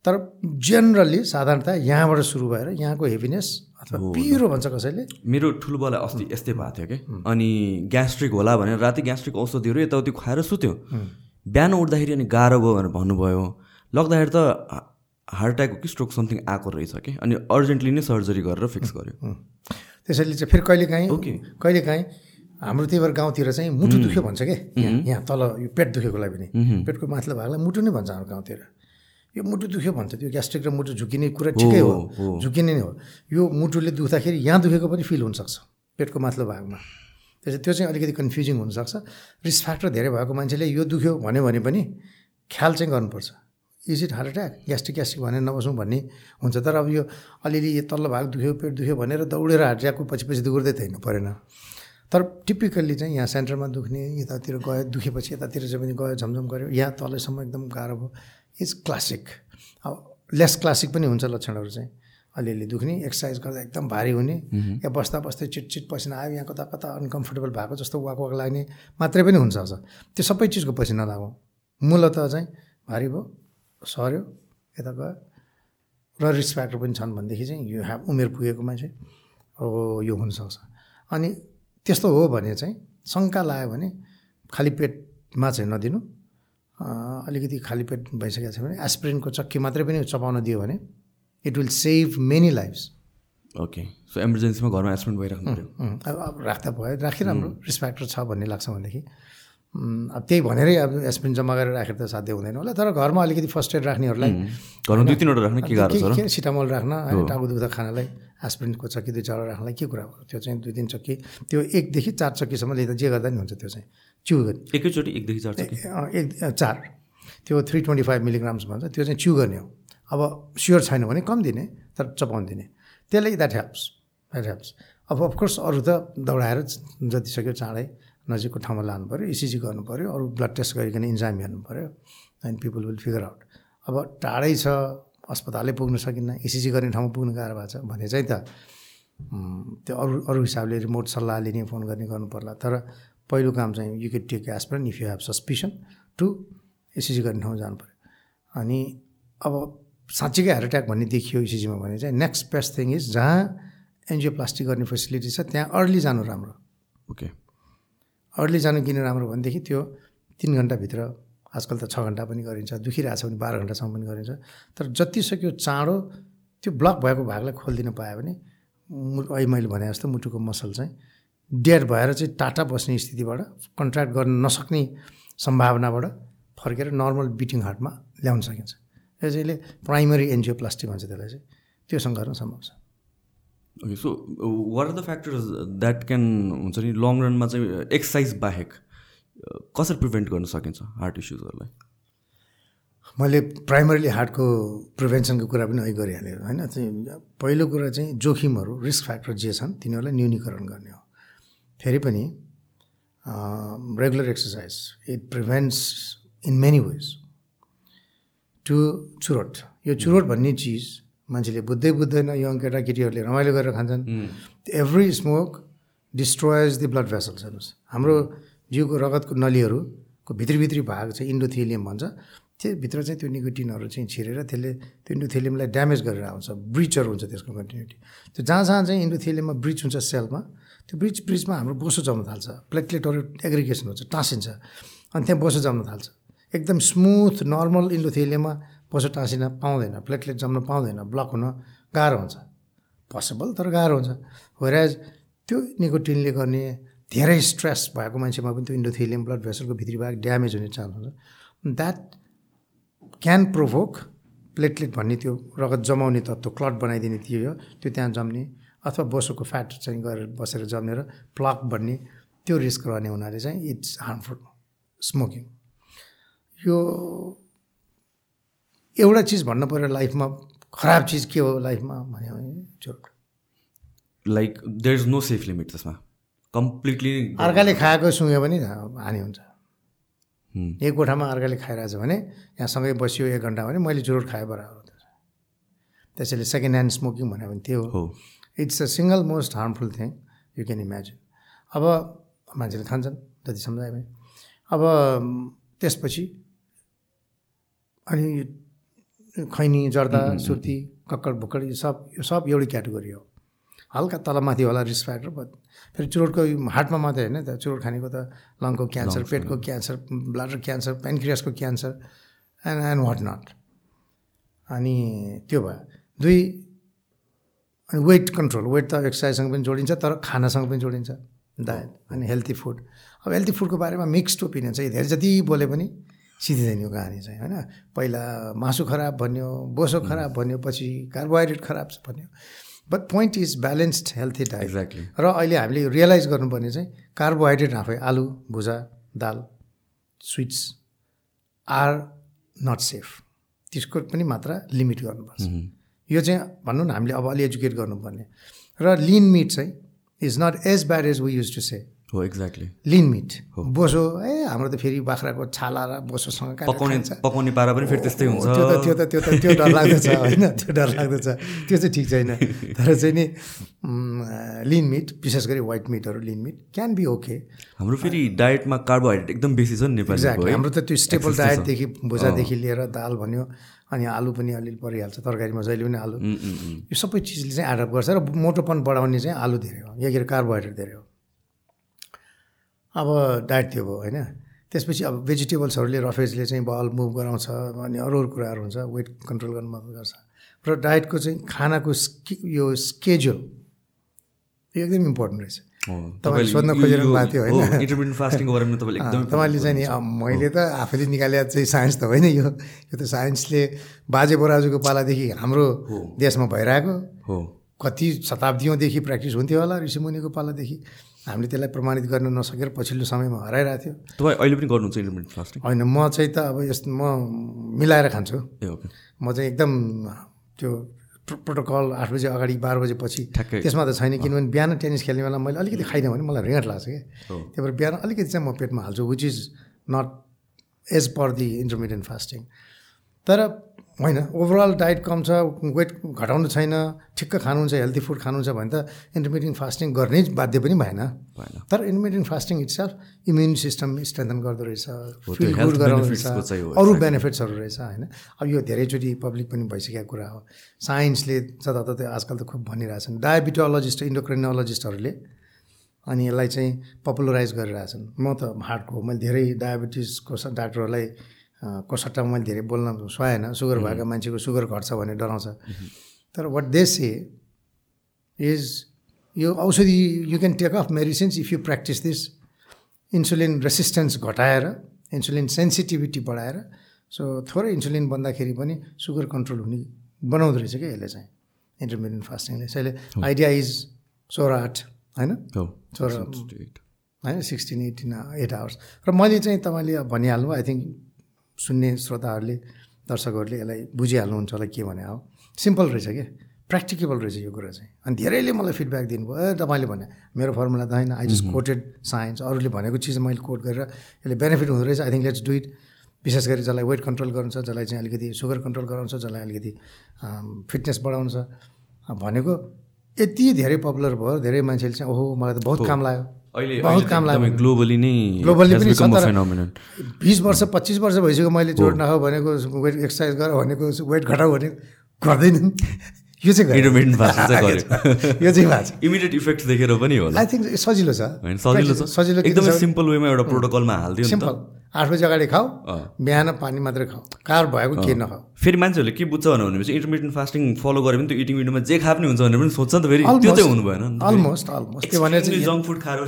तर जेनरली साधारणतः यहाँबाट सुरु भएर यहाँको हेभिनेस अथवा पिरो भन्छ कसैले। मेरो ठुलो बला अस्ति यस्तै भएको थियो कि। अनि ग्यास्ट्रिक होला भनेर राति ग्यास्ट्रिक औषधिहरू यताउति खुवाएर सुत्यो। बिहान उठ्दाखेरि अनि गाह्रो भयो भनेर भन्नुभयो। लग्दाखेरि त हार्ट एट्याक कि स्ट्रोक समथिङ आएको रहेछ कि? अनि अर्जेन्टली नै सर्जरी गरेर फिक्स गर्यो। त्यसैले चाहिँ फेरि कहिलेकाहीँ कहिलेकाहीँ हाम्रो त्यही भएर गाउँतिर चाहिँ मुटु दुख्यो भन्छ क्या यहाँ यहाँ तल यो पेट दुखेकोलाई पनि। पेटको माथिल्लो भागलाई मुटु नै भन्छ हाम्रो गाउँतिर। यो मुटु दुख्यो भन्छ त्यो ग्यास्ट्रिक र मुटु झुकिने कुरा ठिकै हो। झुकिने नै हो। यो मुटुले दुख्दाखेरि यहाँ दुखेको पनि फिल हुनसक्छ। पेटको माथिल्लो भागमा। त्यसै त्यो चाहिँ अलिकति कन्फ्युजिङ हुनसक्छ। रिस्क फ्याक्टर धेरै भएको मान्छेले यो दुख्यो भन्यो भने पनि ख्याल चाहिँ गर्नुपर्छ। Is it heart attack gastric gastric भनेर नबसौँ भन्ने हुन्छ। तर अब यो अलिअलि यो तल्लो भाग दुख्यो पेट दुख्यो भनेर दौडेर हार्ट एट्याकको पछि पछि दौड्दै त हिँड्नु परेन। तर टिपिकल्ली चाहिँ यहाँ सेन्टरमा दुख्ने यतातिर गयो दुखेपछि यतातिर चाहिँ पनि गयो झमझम गऱ्यो। यहाँ तलसम्म एकदम गाह्रो भयो। इज क्लासिक अब लेस क्लासिक पनि हुन्छ लक्षणहरू चाहिँ। अलिअलि दुख्ने एक्सर्साइज गर्दा एकदम भारी हुने या बस्दा बस्दै चिटचिट पसिना आयो यहाँ कता कता अनकम्फर्टेबल भएको जस्तो वाक वाक लाग्ने मात्रै पनि हुन्छ अझ। त्यो सबै चिजको पसिना लागौँ। मूलत चाहिँ भारी भयो सर्यो यता गयो। र रिस्क फ्याक्टर पनि छन् भनेदेखि चाहिँ यो ह्याभ उमेर पुगेको मान्छे अब यो हुनसक्छ अनि त्यस्तो हो भने चाहिँ शङ्का लाग्यो भने खाली पेटमा चाहिँ नदिनु। अलिकति खाली पेट भइसकेको छ भने एस्प्रिनको चक्की मात्रै पनि चपाउन दियो भने it will save many lifes okay so इमर्जेन्सीमा घरमा एस्पिरेन्ट भइराख्नु अब अब राख्दा भयो। राखिराम्रो रिस्क फ्याक्टर छ भन्ने लाग्छ भनेदेखि। अब त्यही भनेरै अब एस्पिरिन जम्मा गरेर राखेर त साध्य हुँदैन होला। तर घरमा अलिकति फर्स्ट एड राख्नेहरूलाई घरमा दुई तिनवटा राख्ने के गाह्रो छ सिटामल राख्न होइन टाउको दुख्दा खानालाई एस्पिरिनको चक्की दुई चारवटा राख्नलाई के कुरा हो त्यो चाहिँ दुई तिन चक्की। त्यो एकदेखि चार चक्कीसम्म लिँदा जे गर्दा नि हुन्छ त्यो चाहिँ। च्यु गर्ने एकैचोटि एकदेखि चार चक्की? एक चार। त्यो थ्री ट्वेन्टी फाइभ मिलिग्राम्स भन्छ। त्यो चाहिँ च्यु गर्ने हो। अब स्योर छैन भने कम दिने तर चपाउनु दिने। त्यसले द्याट हेल्प्स द्याट हेल्प्स अब अफकोर्स अरू त दौडाएर जति सक्यो चाँडै नजिकको ठाउँमा लानु पऱ्यो इसिजी गर्नु पऱ्यो अरू ब्लड टेस्ट गरिकन इन्जाम हेर्नु पऱ्यो and people will figure out अब टाढै छ अस्पतालै पुग्नु सकिन्न इसिजी गर्ने ठाउँमा पुग्नु गाह्रो भएको छ भने चाहिँ त त्यो अरू अरू हिसाबले रिमोट सल्लाह लिने फोन गर्ने गर्नु पर्ला तर पहिलो काम चाहिँ you get take aspirin if you have suspicion to ECG गर्ने ठाउँमा जानु पऱ्यो अनि अब साँच्चीकै हार्ट एट्याक भन्ने देखियो इसिजीमा भने चाहिँ नेक्स्ट बेस्ट थिङ इज जहाँ एन्जियोप्लास्टिक गर्ने फेसिलिटी छ त्यहाँ अर्ली जानु राम्रो। ओके अर्ली जानु किन राम्रो भनेदेखि त्यो तिन घन्टाभित्र आजकल त छ घन्टा पनि गरिन्छ दुखिरहेको छ भने बाह्र घन्टासम्म पनि गरिन्छ। तर जति सक्यो चाँडो त्यो ब्लक भएको भागलाई खोलिदिनु पायो भने अहिले मैले भने जस्तो मुटुको मसल चाहिँ डेड भएर चाहिँ टाटा बस्ने स्थितिबाट कन्ट्र्याक्ट गर्न नसक्ने सम्भावनाबाट फर्केर नर्मल बिटिङ हार्टमा ल्याउन सकिन्छ। चाहिँ प्राइमरी एन्जियोप्लास्टिक भन्छ त्यसलाई चाहिँ। त्योसँग गर्न सम्भव छ। Okay so what are the factors that can हुन्छ नि लङ रनमा चाहिँ एक्सर्साइज बाहेक कसरी प्रिभेन्ट गर्न सकिन्छ हार्ट इस्युजहरूलाई मैले प्राइमरीली हार्टको प्रिभेन्सनको कुरा पनि अहिले गरिहालेँ होइन? पहिलो कुरा चाहिँ जोखिमहरू रिस्क फ्याक्टर जे छन् तिनीहरूलाई न्यूनीकरण गर्ने हो। फेरि पनि regular exercise it prevents in many ways two चुरोट। यो चुरोट भन्ने चिज मान्छेले बुझ्दै बुझ्दैन यङ केटाकेटीहरूले रमाइलो गरेर खान्छन्। Every smoke destroys the blood vessels हेर्नुहोस्। हाम्रो जिउको रगतको नलीहरूको भित्री भित्री भाग चाहिँ इन्डोथेलियम भन्छ। त्यो भित्र चाहिँ त्यो निकोटिनहरू चाहिँ छिरेर त्यसले त्यो इन्डोथेलियमलाई ड्यामेज गरेर आउँछ ब्रिचहरू हुन्छ त्यसको कन्टिन्युटी त्यो जहाँ जहाँ चाहिँ इन्डोथेलियममा ब्रिच हुन्छ सेलमा त्यो ब्रिच ब्रिचमा हाम्रो बोसो जम्न थाल्छ प्लेटलेटहरू एग्रिगेसन हुन्छ टाँसिन्छ। अनि त्यहाँ बोसो जम्न थाल्छ। एकदम स्मुथ नर्मल इन्डोथेलियममा पसो टाँसिन पाउँदैन प्लेटलेट जम्न पाउँदैन ब्लक हुन गाह्रो हुन्छ। पोसिबल तर गाह्रो हुन्छ। वेराज त्यो निकोटिनले गर्ने धेरै स्ट्रेस भएको मान्छेमा पनि त्यो इन्डोथेलियम ब्लड भेसलको भित्री भाग ड्यामेज हुने चान्स हुन्छ। द्याट क्यान प्रोभोक प्लेटलेट भन्ने त्यो रगत जमाउने तत्त्व क्लट बनाइदिने थियो त्यो त्यहाँ जम्ने अथवा बोसोको फ्याट चाहिँ गरेर बसेर जम्ने र प्लक भन्ने त्यो रिस्क रहने हुनाले चाहिँ इट्स हार्मफुल स्मोकिङ यो एउटा चिज भन्नु पऱ्यो लाइफमा खराब चिज के हो लाइफमा भन्यो भने चोट like there is no safe limit त्यसमा। कम्प्लिटली अर्काले खाएको सुँग्यो भने हानि हुन्छ। एक कोठामा अर्काले खाइरहेछ भने यहाँ सँगै बसियो एक घन्टा भने मैले चुरोट खाएँ बराबर त्यसैले सेकेन्ड ह्यान्ड स्मोकिङ भन्यो भने त्यो हो। It's a single most harmful thing you can imagine अब मान्छेले खान्छन् जति सम्झायो भने अब त्यसपछि अनि खैनी जर्दा सुर्ती कक्कड भुक्कड यो सब यो सब एउटै क्याटेगोरी हो। हल्का तलमाथि होला रिस्क फ्याक्टर फेरि चुरोटको हार्टमा मात्रै होइन त चुरोट खानेको त लङको क्यान्सर पेटको cancer bladder cancer पेनक्रियासको cancer and and what not. अनि त्यो भयो। दुई अनि वेट कन्ट्रोल वेट त एक्सर्साइजसँग पनि जोडिन्छ तर खानासँग पनि जोडिन्छ। डायट अनि हेल्दी फुड अब हेल्दी फुडको बारेमा मिक्स्ड ओपिनियन छ। धेरै जति बोले पनि सिधिँदैन यो कहानी चाहिँ होइन। पहिला मासु खराब भन्यो बोसो खराब भन्यो पछि कार्बोहाइड्रेट खराब छ भन्यो। But point is balanced healthy diet exactly र अहिले हामीले रियलाइज गर्नुपर्ने चाहिँ कार्बोहाइड्रेट आफै आलु भुजा दाल स्विट्स आर नट सेफ त्यसको पनि मात्रा लिमिट गर्नुपर्छ। यो चाहिँ भनौँ न हामीले अब अलि एजुकेट गर्नुपर्ने। र लिन मिट चाहिँ is not as bad as we use to say हो एक्ज्याक्टली लिन मिट। बोसो ए हाम्रो त फेरि बाख्राको छाला र बोसोसँग पकाउने? पकाउने पारा पनि फेरि त्यस्तै हुन्छ। त्यो त त्यो त त्यो डर लाग्दछ होइन? त्यो डर लाग्दछ। त्यो चाहिँ ठिक छैन। तर चाहिँ नि लिन मिट विशेष गरी व्हाइट मिटहरू लिन मिट क्यान बी ओके। हाम्रो फेरि डायटमा कार्बोहाइड्रेट एकदम बेसी छ नि है? हाम्रो त त्यो स्टेपल डायटदेखि भुजादेखि लिएर दाल भन्यो अनि आलु पनि अलिअलि परिहाल्छ तरकारीमा जहिले पनि आलु। यो सबै चिजले चाहिँ एडअप गर्छ र मोटोपन बढाउने चाहिँ आलु धेरै हो। या के अरे कार्बोहाइड्रेट धेरै हो। अब डायट त्यो भयो होइन? त्यसपछि अब भेजिटेबल्सहरूले रफेजले चाहिँ बल मुभ गराउँछ अनि अरू अरू कुराहरू हुन्छ वेट कन्ट्रोल गर्न मद्दत गर्छ। र डायटको चाहिँ खानाको स्के यो स्केड्युल यो एकदम इम्पोर्टेन्ट रहेछ। तपाईँले सोध्न खोजिरहनु भएको थियो हो, होइन तपाईँले चाहिँ नि मैले त आफैले निकाले चाहिँ साइन्स त होइन यो। यो त साइन्सले बाजे बराजुको पालादेखि हाम्रो देशमा भइरहेको। हो। कति शताब्दीौँदेखि प्र्याक्टिस हुन्थ्यो होला ऋषिमुनिको पालादेखि। हामीले त्यसलाई प्रमाणित गर्न नसकेर पछिल्लो समयमा हराइरहेको थियो। तपाईँ अहिले पनि गर्नुहुन्छ इन्टरमिडिएट फास्टिङ होइन म चाहिँ त अब यस्तो म मिलाएर खान्छु। म चाहिँ एकदम त्यो प्रो- प्रोटोकल आठ बजे अगाडि बाह्र बजे पछि ठ्याक्कै। त्यसमा त छैन किनभने बिहान टेनिस खेल्ने बेला मैले अलिकति खाइनँ भने मलाई रिङ्गट लाग्छ क्या त्यही भएर बिहान अलिकति चाहिँ म पेटमा हाल्छु which is not as per the intermittent fasting तर होइन ओभरअल डायट कम छ वेट घटाउनु छैन ठिक्क खानुहुन्छ हेल्दी फुड खानुहुन्छ भने त इन्टरमिडियन्ट फास्टिङ गर्नै बाध्य पनि भएन। तर intermittent fasting it's immune system strengthen गर्दो रहेछ फिल गुड गराउँदो रहेछ अरू बेनिफिट्सहरू रहेछ होइन। अब यो धेरैचोटि पब्लिक पनि भइसकेको कुरा हो। साइन्सले जताततै आजकल त खुब भनिरहेछन् डायबिटोलोजिस्ट इन्डोक्रिनोलोजिस्टहरूले अनि यसलाई चाहिँ पपुलराइज गरिरहेछन्। म त हार्टको मैले धेरै डायबिटिसको डाक्टरहरूलाई को सट्टामा मैले धेरै बोल्न सुहाएन सुगर भएको मान्छेको सुगर घट्छ भन्ने डराउँछ। तर वाट दे से इज यो औषधि you can take off medicines if you practice this insulin resistance घटाएर इन्सुलिन सेन्सिटिभिटी बढाएर सो थोरै इन्सुलिन बन्दाखेरि पनि सुगर कन्ट्रोल हुने बनाउँदो रहेछ क्या यसले चाहिँ इन्टरमिडियन्ट फास्टिङले यसैले आइडिया इज सोह्र आठ होइन? सोह्र होइन? सिक्सटिन एटिन एट आवर्स र मैले चाहिँ तपाईँले भनिहाल्नु आई थिङ्क सुन्ने श्रोताहरूले दर्शकहरूले यसलाई बुझिहाल्नुहुन्छ होला के भने हो? सिम्पल रहेछ क्या प्र्याक्टिकेबल रहेछ यो कुरा चाहिँ। अनि धेरैले मलाई फिडब्याक दिनुभयो। ए तपाईँले भने मेरो फर्मुला त होइन। आई जस्ट कोटेड साइन्स अरूले भनेको चिज मैले कोट गरेर यसले बेनिफिट हुँदो रहेछ। I think let's do it विशेष गरी जसलाई वेट कन्ट्रोल गर्नु छ जसलाई चाहिँ अलिकति सुगर कन्ट्रोल गराउँछ जसलाई अलिकति फिटनेस बढाउनु छ अँ, भनेको यति धेरै पपुलर भयो। धेरै मान्छेले चाहिँ ओहो मलाई त बहुत काम लाग्यो। अहिले ग्लोबली नै ग्लोबली पनि. बिस वर्ष पच्चिस वर्ष भइसक्यो मैले जोड नखाऊ भनेको वेट एक्सर्साइज गर भनेको वेट घटाऊ भने गर्दैनन् यो चाहिँ। यो चाहिँ भएको छ। इमिडिएट इफेक्ट देखेर पनि होला। आई थिङ्क सजिलो छ। सजिलो छ। सजिलो एकदमै? सिम्पल वेमा एउटा प्रोटोकलमा हालिदियो सिम्पल आठ बजी अगाडि खाऊ। बिहान पानी मात्रै खाऊ। कार भएको के नखाऊ। फेरि मान्छेहरूले के बुझ्छ भनेपछि इन्टरमिडियन्ट फास्टिङ फलो गऱ्यो भने त्यो इटिङ विन्डोमा जे खाए पनि हुन्छ भनेर पनि सोध्छ नि त फेरि। त्यो चाहिँ हुनु भएन त। अलमोस्ट अलमोस्ट त्यो चाहिँ जङ्क फुड खाएर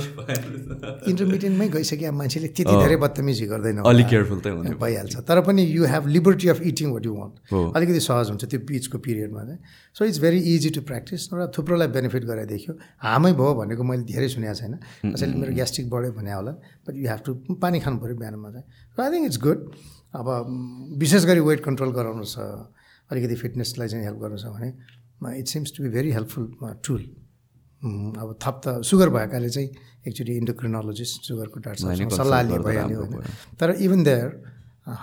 इन्टरमिडियन्टमै गइसक्यो मान्छेले त्यति धेरै बदतमिजी गर्दैन अलिक केयरफुल चाहिँ हुने। भइहाल्छ। तर पनि you have liberty of eating what you हो। वान्ट अलिकति सहज हुन्छ त्यो बिचको पिरियडमा चाहिँ। So it's very easy to practice र थुप्रोलाई बेनिफिट गराइदेखियो हामै भयो भनेको मैले धेरै सुनेको छैन। कसैले मेरो ग्यास्ट्रिक बढ्यो भने होला। बट यु हेभ टु पानी खानु पऱ्यो बिहानमा चाहिँ। So I think it's good अब विशेष गरी वेट कन्ट्रोल गराउनु छ अलिकति फिटनेसलाई चाहिँ हेल्प गर्नु छ भने it seems to be very helpful tool अब थप त सुगर भएकाले चाहिँ एकचोटि इन्डोक्रिनोलोजिस्ट सुगरको डाक्टरसँग सल्लाह लिए भइहाल्यो होइन। तर इभन देयर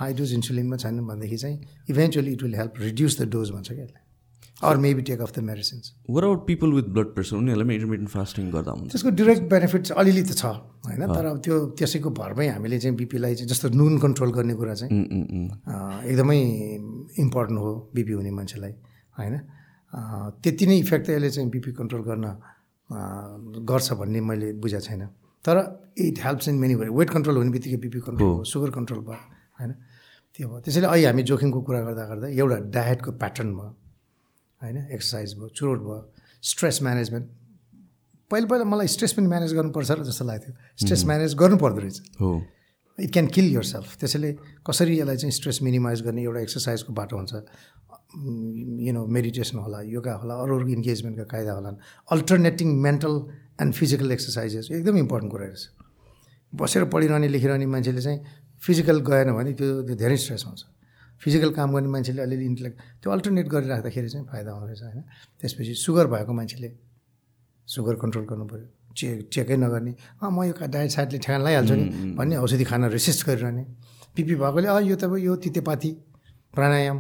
हाई डोज इन्सुलिनमा छैन भनेदेखि चाहिँ eventually it will help reduce the dose भन्छ क्या यसले or maybe take off the medicines were out people with blood pressure उनीहरूलाई इन्टरमिडियन्ट फास्टिङ गर्दा हुन्छ। त्यसको डिरेक्ट बेनिफिट अलिअलि त छ होइन? तर अब त्यो त्यसैको भरमै हामीले चाहिँ बिपीलाई चाहिँ जस्तो नुन कन्ट्रोल गर्ने कुरा चाहिँ एकदमै इम्पोर्टेन्ट हो बिपी हुने मान्छेलाई होइन? त्यति नै इफेक्ट त यसले चाहिँ बिपी कन्ट्रोल गर्न गर्छ भन्ने मैले बुझेको छैन। तर it helps in many way weight control हुने बित्तिकै बिपी कन्ट्रोल भयो सुगर कन्ट्रोल भयो होइन? त्यो भयो। त्यसैले अहिले हामी जोखिमको कुरा गर्दा गर्दा एउटा डायटको प्याटर्न भयो। होइन एक्सर्साइज भयो चुरोट भयो स्ट्रेस म्यानेजमेन्ट पहिला पहिला मलाई स्ट्रेस पनि म्यानेज गर्नुपर्छ र जस्तो लाग्थ्यो स्ट्रेस म्यानेज गर्नु पर्दो रहेछ। It can kill yourself त्यसैले कसरी यसलाई चाहिँ स्ट्रेस मिनिमाइज गर्ने एउटा एक्सर्साइजको बाटो हुन्छ यु नो मेडिटेसन होला योगा होला अरू अरू इन्गेजमेन्टका कायदा होला alternating mental and physical exercises एकदम इम्पोर्टेन्ट कुरा रहेछ। बसेर पढिरहने लेखिरहने मान्छेले चाहिँ फिजिकल गएन भने त्यो त्यो धेरै स्ट्रेस हुन्छ। फिजिकल काम गर्ने मान्छेले अलिअलि इन्टेलेक्ट त्यो अल्टरनेट गरिराख्दाखेरि चाहिँ फाइदा हुँदो रहेछ होइन? त्यसपछि सुगर भएको मान्छेले सुगर कन्ट्रोल गर्नु पऱ्यो चेक चेकै नगर्ने अँ म यो डायट साइडले ठेगान लगाइहाल्छु नि भन्ने औषधि खान रेसिस्ट गरिरहने। बिपी भएकोले अँ यो त यो तितेपाती प्राणायाम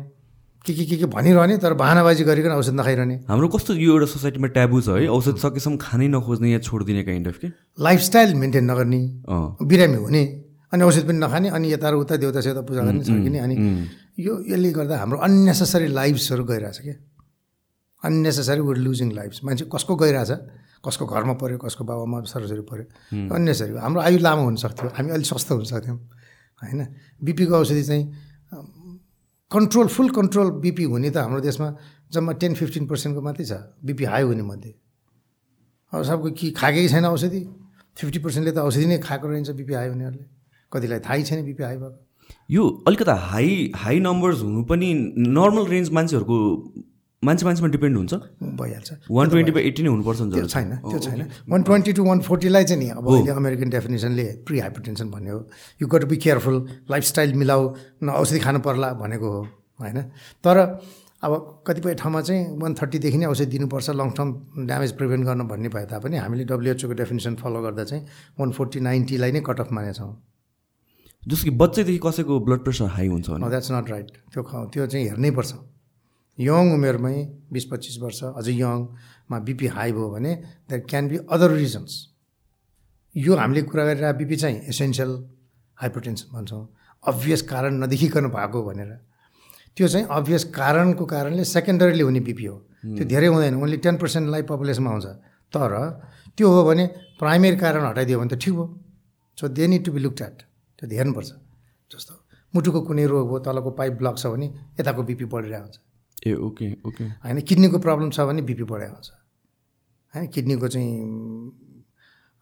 के के के के भनिरहने तर बाहनाबाजी गरिकन औषध नखाइरहने। हाम्रो कस्तो यो एउटा सोसाइटीमा ट्याबु छ है? औषध सकेसम्म खानै नखोज्ने या छोडिदिने काइन्ड अफ के? लाइफस्टाइल मेन्टेन नगर्ने बिरामी हुने अनि औषध पनि नखाने अनि यता र उता देउता सेउता पूजा गर्ने सकिने अनि यो यसले गर्दा हाम्रो अन्नेसेसरी लाइफ्सहरू गइरहेछ क्या। अन्नेसेसरी वुड लुजिङ लाइफ्स मान्छे कसको गइरहेछ? कसको घरमा पऱ्यो? कसको बाबामा छोराछोरी पऱ्यो? अन्नेसरी हाम्रो आयु लामो हुनसक्थ्यो हामी अलिक स्वस्थ हुनसक्थ्यौँ होइन? बिपीको औषधि चाहिँ कन्ट्रोल फुल कन्ट्रोल बिपी हुने त हाम्रो देशमा जम्मा टेन फिफ्टिन पर्सेन्टको मात्रै छ। बिपी हाई हुने मध्ये। अब सबको कि खाएकै छैन औषधि? फिफ्टी पर्सेन्टले त औषधि नै खाएको रहन्छ बिपी हाई हुनेहरूले। कतिलाई थाहै छैन बिपी हाई भएको। यो अलिकता हाई हाई नम्बर्स हुनु पनि नर्मल रेन्ज मान्छेहरूको मान्छे मान्छेमा डिपेन्ड हुन्छ। भइहाल्छ। वान ट्वेन्टी बाई एट्टी नै हुनुपर्छ त्यो। छैन त्यो छैन। वान ट्वेन्टी टू वान फोर्टीलाई चाहिँ नि अब अहिले अमेरिकन डेफिनेसनले प्रि हाइपरटेन्सन भन्ने हो you got be careful lifestyle मिलाऊ न औषधि खानु पर्ला भनेको हो होइन? तर अब कतिपय ठाउँमा चाहिँ वान थर्टीदेखि नै औषधि दिनुपर्छ लङ टर्म ड्यामेज प्रिभेन्ट गर्न भन्ने भए तापनि हामीले डब्लुएचओको डेफिनेसन फलो गर्दा चाहिँ वान फोर्टी नाइन्टीलाई नै कट अफ मानेछौँ। जस्तो कि बच्चैदेखि कसैको ब्लड प्रेसर हाई हुन्छ भने। द्याट्स नट राइट त्यो त्यो चाहिँ हेर्नै पर्छ। यङ उमेरमै बिस पच्चिस वर्ष अझै यङमा बिपी हाई भयो भने that can be other reasons यो हामीले कुरा गरिरहेको बिपी चाहिँ एसेन्सियल हाइपरटेन्सन भन्छौँ। अभियस कारण नदेखिकन भएको भनेर। त्यो चाहिँ अभियस कारणको कारणले सेकेन्डरीले हुने बिपी हो। त्यो धेरै हुँदैन ओन्ली टेन पर्सेन्टलाई पपुलेसनमा आउँछ। तर त्यो हो भने प्राइमेरी कारण हटाइदियो भने त ठिक हो so they need to be looked at त्यो हेर्नुपर्छ जस्तो मुटुको कुनै रोग हो तलको पाइप ब्लक छ भने यताको बिपी बढिरहेको हुन्छ ए ओके ओके। होइन किडनीको प्रब्लम छ भने बिपी बढाइ हुन्छ होइन किडनीको चाहिँ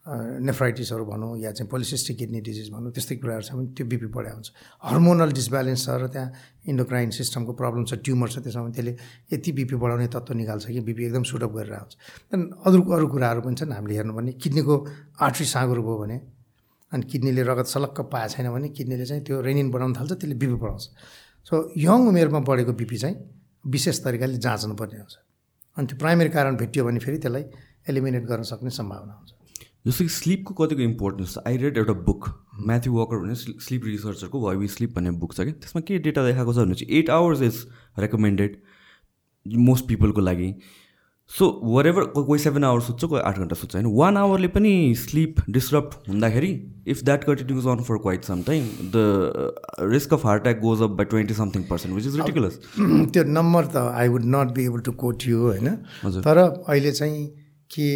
नेफ्राइटिसहरू भनौँ या चाहिँ पोलिसिस्टिक किडनी डिजिज भनौँ त्यस्तै कुराहरू छ भने त्यो बिपी बढाइ हुन्छ हर्मोनल डिसब्यालेन्स छ र त्यहाँ इन्डोक्राइन सिस्टमको प्रब्लम छ ट्युमर छ त्यसमा त्यसले यति बिपी बढाउने तत्त्व निकाल्छ कि बिपी एकदम सुटअप गरेर आउँछ। त्यहाँदेखि अरू अरू कुराहरू पनि छन् हामीले हेर्नुपर्ने किडनीको आर्ट्री साँगुरो भयो भने अनि किडनीले रगत सलक्क पाएको छैन भने किडनीले चाहिँ त्यो रेनिन बढाउन थाल्छ त्यसले बिपी बढाउँछ। सो यङ उमेरमा बढेको बिपी चाहिँ विशेष तरिकाले जाँच्नुपर्ने हुन्छ। अनि त्यो प्राइमेरी कारण भेटियो भने फेरि त्यसलाई एलिमिनेट गर्न सक्ने सम्भावना हुन्छ। जस्तो कि स्लिपको कतिको इम्पोर्टेन्स छ? आई रेड एउटा बुक म्याथ्यु वकर भन्ने स्लिप रिसर्चरको वाइ वी स्लिप भन्ने बुक छ कि? त्यसमा के डेटा देखाएको छ भने चाहिँ eight hours is recommended most पिपलको लागि। सो वर एभर कोही सेभेन आवर्स सुत्छ कोही आठ घन्टा सुत्छ होइन वान आवरले पनि स्लिप डिस्टर्ब हुँदाखेरि if that continues on for quite some time the risk of heart attack goes up by twenty something percent which is ridiculous त्यो नम्बर त I would not be able to quote you होइन। तर अहिले चाहिँ के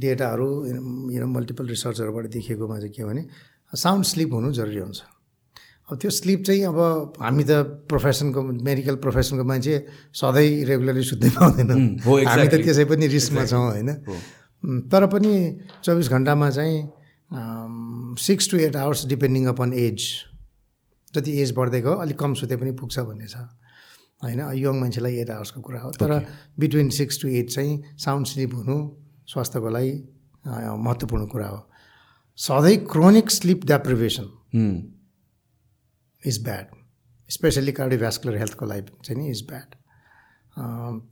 डेटाहरू multiple रिसर्चहरूबाट देखिएकोमा चाहिँ के भने साउन्ड स्लिप हुनु जरुरी हुन्छ। त्यो स्लिप चाहिँ अब हामी त प्रोफेसनको मेडिकल प्रोफेसनको मान्छे सधैँ रेगुलरली सुत्दै पाउँदैनौँ हामी त. त्यसै पनि रिस्कमा छौँ होइन? तर पनि चौबिस घन्टामा चाहिँ six to eight hours depending upon age जति एज बढ्दै गयो अलिक कम सुते पनि पुग्छ भन्ने छ। होइन? यङ मान्छेलाई एट आवर्सको कुरा हो। तर बिट्विन सिक्स टु एट चाहिँ साउन्ड स्लिप हुनु स्वास्थ्यको लागि महत्त्वपूर्ण कुरा हो। सधैँ chronic sleep deprivation is bad especially cardiovascular हेल्थको लागि चाहिँ नि इज ब्याड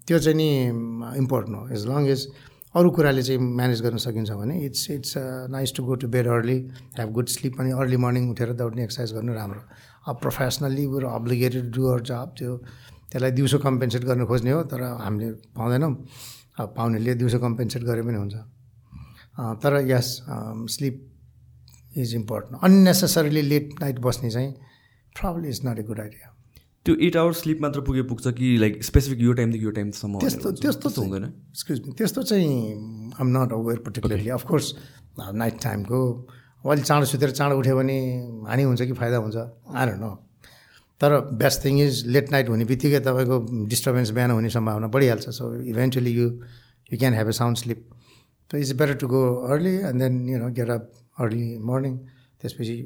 त्यो चाहिँ नि इम्पोर्टेन्ट हो. एज लङ एज अरू कुराले चाहिँ म्यानेज गर्न सकिन्छ भने it's it's nice to go to bed early have good sleep अनि अर्ली मर्निङ उठेर दौड्ने एक्सर्साइज गर्नु राम्रो. अब professionally were obligated do or जब त्यो त्यसलाई दिउँसो कम्पेन्सेट गर्न खोज्ने हो तर हामीले पाउँदैनौँ। अब पाउनेले दिउँसो कम्पेन्सेट गरे पनि हुन्छ। तर yes sleep is important unnecessarily late night बस्ने चाहिँ problem is not a good idea त्यो एट आवर्स स्लिप मात्र पुगे पुग्छ कि लाइक स्पेसिफिक यो टाइमदेखि यो टाइमसम्म त्यस्तो? त्यस्तो त्यस्तो हुँदैन? एक्सक्युज मी त्यस्तो चाहिँ I'm not aware particularly of course night टाइमको अलिक चाँडो सुतेर चाँडो उठ्यो भने हानि हुन्छ कि फाइदा हुन्छ? आएर न तर best thing is late night हुने बित्तिकै तपाईँको डिस्टर्बेन्स बिहान हुने सम्भावना बढिहाल्छ। So eventually you you can have a sound sleep so it's better to go early and then you know get up early morning त्यसपछि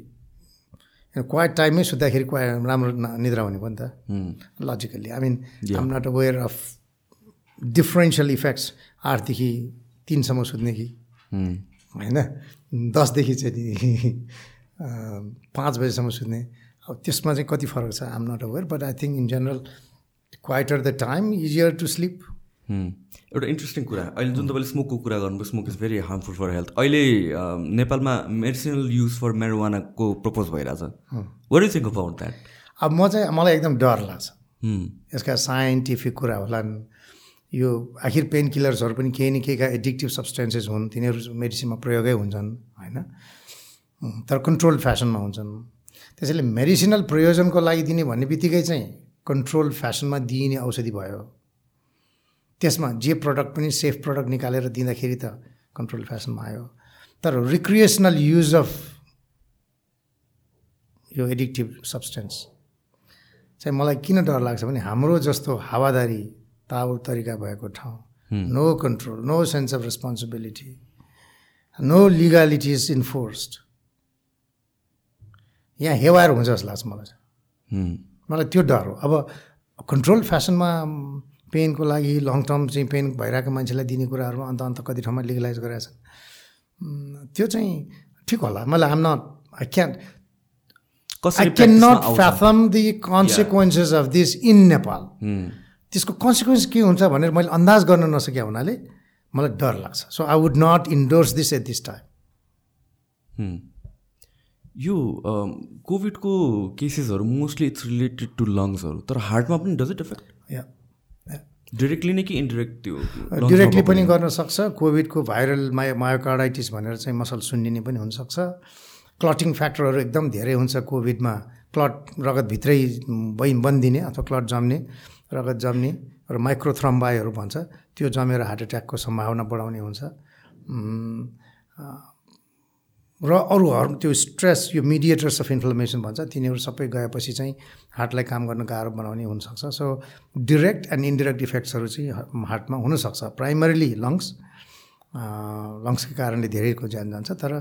क्वाइट टाइममै सुत्दाखेरि क्वाइ राम्रो न- निद्रा हुने भयो नि त. Logically I mean I'm not aware of differential effects आठदेखि तिनसम्म सुत्ने कि. होइन दसदेखि चाहिँ पाँच बजीसम्म सुत्ने अब त्यसमा चाहिँ कति फरक छ I'm not aware but I think in general quieter the time easier to sleep. एउटा इन्ट्रेस्टिङ कुरा. अहिले जुन तपाईँले स्मोकको कुरा गर्नुभयो smoke is very harmful for health अहिले नेपालमा मेडिसिनल युज फर मेरोवानाको प्रपोज भइरहेछ। इज थिङ्क अबाउट द्याट अब म चाहिँ मलाई एकदम डर लाग्छ। Hmm. यसका साइन्टिफिक कुरा होलान् यो आखिर पेन किलर्सहरू पनि केही न केहीका एडिक्टिभ सब्सटेन्सेस हुन् तिनीहरू मेडिसिनमा प्रयोगै हुन्छन् होइन? उम्, तर कन्ट्रोल फेसनमा हुन्छन्। त्यसैले मेडिसिनल प्रयोजनको लागि दिने भन्ने बित्तिकै चाहिँ कन्ट्रोल फेसनमा दिइने औषधि भयो। त्यसमा जे प्रडक्ट पनि सेफ प्रडक्ट निकालेर दिँदाखेरि त कन्ट्रोल फेसनमा आयो। तर रिक्रिएसनल युज अफ यो एडिक्टिभ सब्सटेन्स चाहिँ मलाई किन डर लाग्छ भने हाम्रो जस्तो हावादारी ताउर तरिका भएको ठाउँ no control no sense of responsibility no legalities enforced यहाँ हेवार हुन्छ जस्तो लाग्छ मलाई. मलाई त्यो डर हो। अब कन्ट्रोल फेसनमा पेनको लागि लङ टर्म चाहिँ पेन भइरहेको मान्छेलाई दिने कुराहरूमा अन्त अन्त कति ठाउँमा लिगलाइज गरेका छन् उम्, त्यो चाहिँ ठिक होला। मलाई I'm not I can I can not? Fathom the consequences of this in Nepal. त्यसको कन्सिक्वेन्स के हुन्छ भनेर मैले अन्दाज गर्न नसकेँ हुनाले मलाई डर लाग्छ। So I would not endorse this at this time. यो कोभिडको केसेसहरू मोस्टली इट्स रिलेटेड टु लङ्सहरू तर हार्टमा पनि डज इट इफेक्ट या डिरेक्टली नै कि इन्डिरेक्ट त्यो डिरेक्टली? पनि गर्न सक्छ। कोभिडको भाइरल मायो मायोकार्डाइटिस भनेर चाहिँ मसल सुन्निने पनि हुनसक्छ। क्लटिङ फ्याक्टरहरू एकदम धेरै हुन्छ कोभिडमा क्लट रगतभित्रै बै बनिदिने अथवा क्लट जम्ने रगत जम्ने र माइक्रोथ्रम्बाइहरू भन्छ। त्यो जमेर हार्ट एट्याकको सम्भावना बढाउने हुन्छ। र अरू हर त्यो स्ट्रेस यो मिडिएटर्स अफ इन्फ्लमेसन भन्छ तिनीहरू सबै गएपछि चाहिँ हार्टलाई काम गर्न गाह्रो बनाउने हुनसक्छ। सो डिरेक्ट एन्ड इन्डिरेक्ट इफेक्ट्सहरू चाहिँ हार्टमा हुनसक्छ। प्राइमरीली लङ्स लङ्सको कारणले धेरैको ज्यान जान्छ तर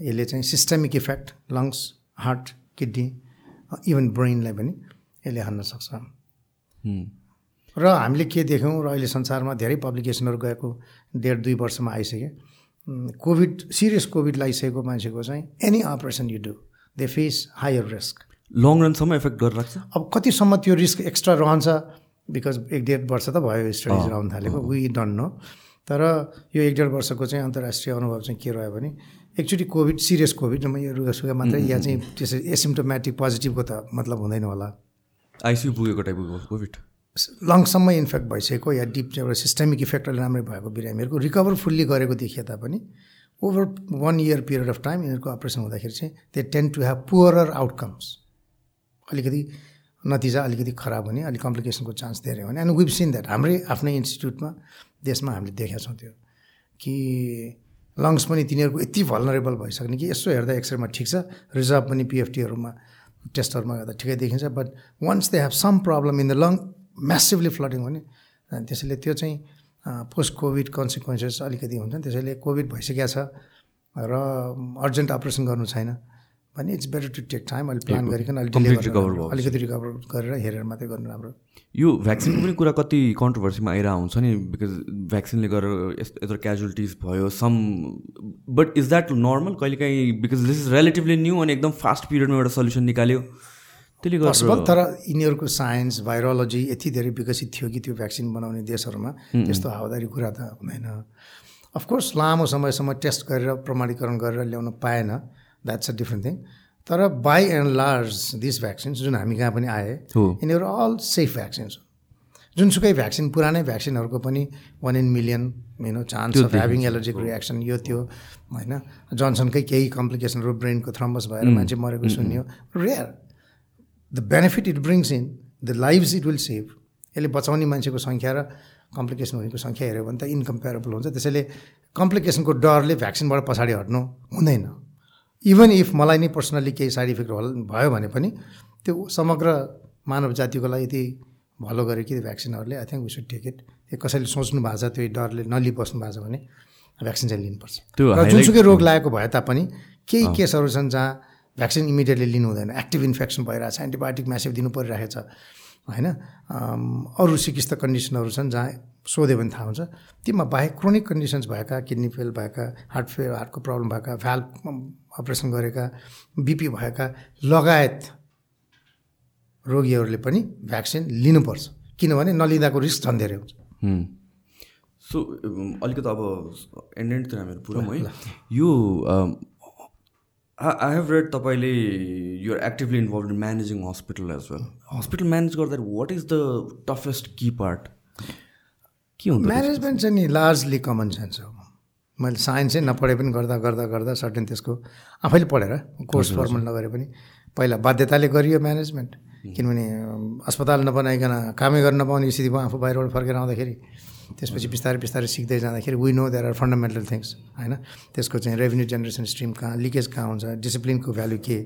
यसले चाहिँ systemic effect lungs heart kidney even ब्रेनलाई पनि यसले हान्न सक्छ. र हामीले के देख्यौँ र अहिले संसारमा धेरै पब्लिकेसनहरू गएको डेढ दुई वर्षमा आइसक्यो। कोभिड सिरियस कोभिड लागिसकेको मान्छेको चाहिँ any operation you do they face higher risk long रनसम्म effect गरेर राख्छ? अब कतिसम्म त्यो रिस्क एक्स्ट्रा रहन्छ? बिकज एक डेढ वर्ष त भयो स्टडिज रहन थालेको वी डन्ट नो तर यो एक डेढ वर्षको चाहिँ अन्तर्राष्ट्रिय अनुभव चाहिँ के रह्यो भने एकचोटि कोभिड सिरियस कोभिड यो रुगासुगा मात्रै या चाहिँ त्यसरी एसिम्टोमेटिक पोजिटिभको त मतलब हुँदैन होला। आइसियु पुगेको टाइपको कोभिड? लङ्सम्म इन्फेक्ट भइसकेको या डिप एउटा सिस्टमिक इफेक्टले राम्रै भएको बिरामीहरूको रिकभर फुल्ली गरेको देखिए तापनि over one year period of time यिनीहरूको अपरेसन हुँदाखेरि चाहिँ they tend to have poorer outcomes अलिकति नतिजा अलिकति खराब हुने अलिक कम्प्लिकेसनको चान्स धेरै हुने। एन्ड विभ सिन द्याट हाम्रै आफ्नै इन्स्टिट्युटमा देशमा हामीले देखेका छौँ त्यो। कि लङ्स पनि तिनीहरूको यति भलनरेबल भइसक्ने कि यसो हेर्दा एक्सरेमा ठिक छ रिजर्भ पनि पिएफटीहरूमा टेस्टहरूमा गर्दा ठिकै देखिन्छ। But once they have some problem in the lung massively flooding अनि त्यसैले त्यो चाहिँ पोस्ट कोभिड कन्सिक्वेन्सेस अलिकति हुन्छ त्यसैले कोभिड भइसकेको छ र अर्जेन्ट अपरेसन गर्नु छैन। भने it's better to take time अलिक प्लान गरिकन अलिक। अलिकति रिकभर गरेर हेरेर मात्रै गर्नु राम्रो। यो भ्याक्सिनको पनि कुरा कति कन्ट्रोभर्सीमा आइरहेको हुन्छ नि बिकज भ्याक्सिनले गरेर यस्तो यत्रो क्याजुअलिटिज भयो some but is that normal कहिलेकाहीँ because this is relatively new अनि एकदम फास्ट पिरियडमा एउटा सल्युसन निकाल्यो। त्यसले गर्दा तर यिनीहरूको साइन्स भाइरोलोजी यति धेरै विकसित थियो कि त्यो भ्याक्सिन बनाउने देशहरूमा त्यस्तो हावादारी कुरा त हुँदैन। अफकोर्स लामो समयसम्म टेस्ट गरेर प्रमाणीकरण गरेर ल्याउन पाएन। द्याट्स अ डिफ्रेन्ट थिङ तर by and large this vaccines जुन हामी कहाँ पनि आए। यिनीहरू अल सेफ भ्याक्सिन्स हो। जुनसुकै भ्याक्सिन पुरानै भ्याक्सिनहरूको पनि one in million you chance of having allergic reaction यो त्यो होइन। जनसनकै केही कम्प्लिकेसनहरू ब्रेनको थ्रम्बस भएर मान्छे मरेको सुन्यो। Rare the benefit it brings in the lives it will save यसले बचाउने मान्छेको सङ्ख्या र कम्प्लिकेसन हुनेको सङ्ख्या हेऱ्यो भने त इन्कम्पेरेबल हुन्छ। त्यसैले कम्प्लिकेसनको डरले भ्याक्सिनबाट पछाडि हट्नु हुँदैन। इभन इफ मलाई नै पर्सनल्ली केही साइड इफेक्ट भयो भने पनि त्यो समग्र मानव जातिको लागि यति भलो गरे कि भ्याक्सिनहरूले I think we should take it त्यो कसैले सोच्नु भएको छ त्यो डरले नलिबस्नु भएको छ भने भ्याक्सिन चाहिँ लिनुपर्छ। जुनसुकै रोग लागेको भए तापनि केही केसहरू छन् जहाँ भ्याक्सिन इमिडिएटली लिनु हुँदैन. एक्टिभ इन्फेक्सन भइरहेछ एन्टिबायोटिक म्यासिभ दिनु परिरहेको छ होइन अरू सिकिस्त कन्डिसनहरू छन् जहाँ सोध्यो भने थाहा हुन्छ। तीमा बाहेक क्रोनिक कन्डिसन्स भएका किडनी फेल भएका हार्ट फेल हार्टको प्रब्लम भएका भ्याल्भ अपरेसन गरेका बिपी भएका लगायत रोगीहरूले पनि भ्याक्सिन लिनुपर्छ। किनभने नलिँदाको रिस्क झन् धेरै हुन्छ। सो अलिकति अब एन्ड एन्डतिर हामीहरू पुरौँ है। यो आई हेभ रेड तपाईँले you're actively involve in managing hospital as well hospital manage गर्दा वाट इज द टफेस्ट की पार्ट के हुन्छ म्यानेजमेन्ट चाहिँ नि लार्जली कमन सेन्स हो। मैले साइन्सै नपढे पनि गर्दा गर्दा गर्दा सर्टेन त्यसको आफैले पढेर कोर्स फर्मल नगरे पनि पहिला बाध्यताले गरियो म्यानेजमेन्ट किनभने अस्पताल नबनाइकन कामै गर्न नपाउने स्थिति भयो आफू बाहिरबाट फर्केर आउँदाखेरि। त्यसपछि बिस्तारै बिस्तारै सिक्दै जाँदाखेरि we know there are fundamental things होइन? त्यसको चाहिँ रेभेन्यू जेनेरेसन स्ट्रिम कहाँ लिकेज कहाँ हुन्छ डिसिप्लिनको भ्यालु के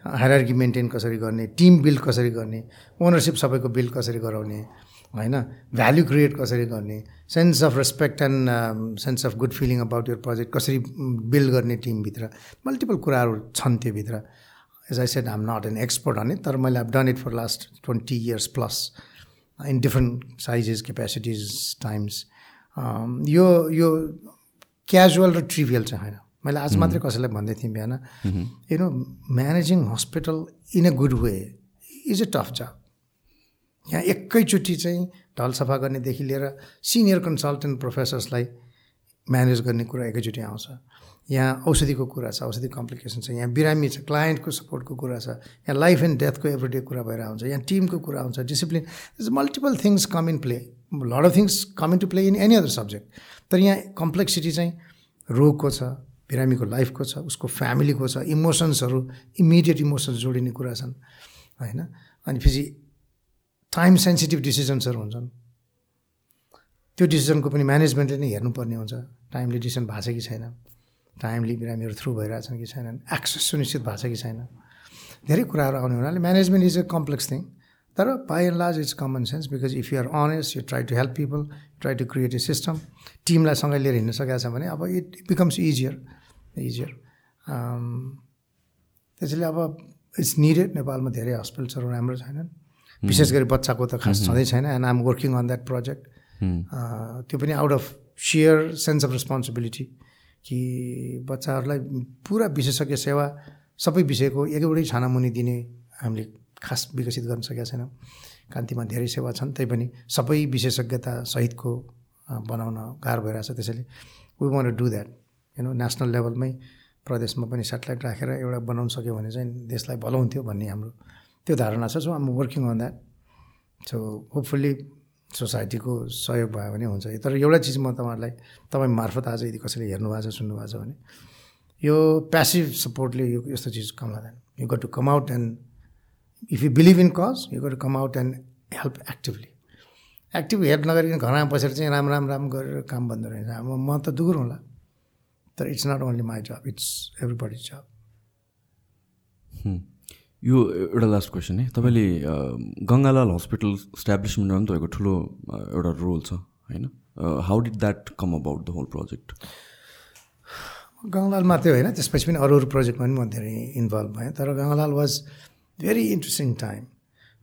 हायरार्की मेन्टेन कसरी गर्ने टिम बिल्ड कसरी गर्ने ओनरसिप सबैको बिल्ड कसरी गराउने होइन? भ्याल्यु क्रिएट कसरी गर्ने sense of respect and sense of good feeling about your project कसरी बिल्ड गर्ने टिमभित्र मल्टिपल कुराहरू छन् त्योभित्र। As I said I'm not an expert it तर मैले अब done it for last twenty years plus in different sizes capacities times यो यो क्याजुअल र ट्रिभियल चाहिँ होइन। मैले आज मात्रै कसैलाई भन्दै थिएँ बिहान। You know managing hospital in a good way is a tough जब यहाँ एकैचोटि चाहिँ ढल सफा गर्नेदेखि लिएर सिनियर कन्सल्टेन्ट प्रोफेसर्सलाई म्यानेज गर्ने कुरा एकैचोटि आउँछ। यहाँ औषधिको कुरा छ औषधि कम्प्लिकेसन छ यहाँ बिरामी छ क्लायन्टको सपोर्टको कुरा छ यहाँ लाइफ एन्ड डेथको एभ्रिडे कुरा भएर आउँछ यहाँ टिमको कुरा आउँछ discipline is multiple things come in play lot of things come into play in any other subject तर यहाँ कम्प्लेक्सिटी चाहिँ रोगको छ बिरामीको लाइफको छ उसको फ्यामिलीको छ इमोसन्सहरू इमिडिएट इमोसन्स जोडिने कुरा छन् होइन? अनि फेरि टाइम सेन्सिटिभ डिसिजन्सहरू हुन्छन्। त्यो डिसिजनको पनि म्यानेजमेन्टले नै हेर्नुपर्ने हुन्छ टाइमली डिसिजन भएको छ कि छैन। टाइमली बिरामीहरू थ्रु भइरहेछन् कि छैनन् एक्सेस सुनिश्चित भएको छ कि छैन। धेरै कुराहरू आउने हुनाले management is a complex thing तर by and large it's common sense because if you're honest you try to help people try to create a system टिमलाई सँगै लिएर हिँड्न सकेको छ भने अब इट बिकम्स इजियर इजियर त्यसैले अब इट्स निडेड नेपालमा धेरै हस्पिटल्सहरू राम्रो छैनन्। विशेष गरी बच्चाको त खास छँदै छैन and I'm working on that project त्यो पनि out of share sense of responsibility कि बच्चाहरूलाई पुरा विशेषज्ञ सेवा सबै विषयको एउटै छानामुनि दिने हामीले खास विकसित गर्न सकेका छैनौँ। कान्तिमा धेरै सेवा छन् तैपनि सबै विशेषज्ञता सहितको बनाउन गाह्रो भइरहेछ। त्यसैले we want do that you know national लेभलमै प्रदेशमा पनि सेटेलाइट राखेर एउटा बनाउन सक्यो भने चाहिँ देशलाई भलो हुन्थ्यो भन्ने हाम्रो त्यो धारणा छ। So I'm working on that so hopefully सोसाइटीको सहयोग भयो भने हुन्छ। तर एउटा चिज म तपाईँहरूलाई तपाईँ मार्फत आज यदि कसैले हेर्नुभएको छ सुन्नुभएको छ भने यो प्यासिभ सपोर्टले यो यस्तो चिज कम you got to come out and if you believe in cause you got to come out and help actively active help नगरिकन घरमा बसेर चाहिँ राम राम राम गरेर काम बन्द रहेछ। अब म त दुगुर होला। तर it's not only my job it's everybody job यो एउटा लास्ट क्वेसन है। तपाईँले गङ्गालाल हस्पिटल इस्टाब्लिसमेन्टमा पनि तपाईँको ठुलो एउटा रोल छ होइन? How did that come about the whole project Gangalal मात्रै होइन त्यसपछि पनि अरू अरू प्रोजेक्टमा पनि म धेरै इन्भल्भ भएँ। तर Gangalal was very interesting time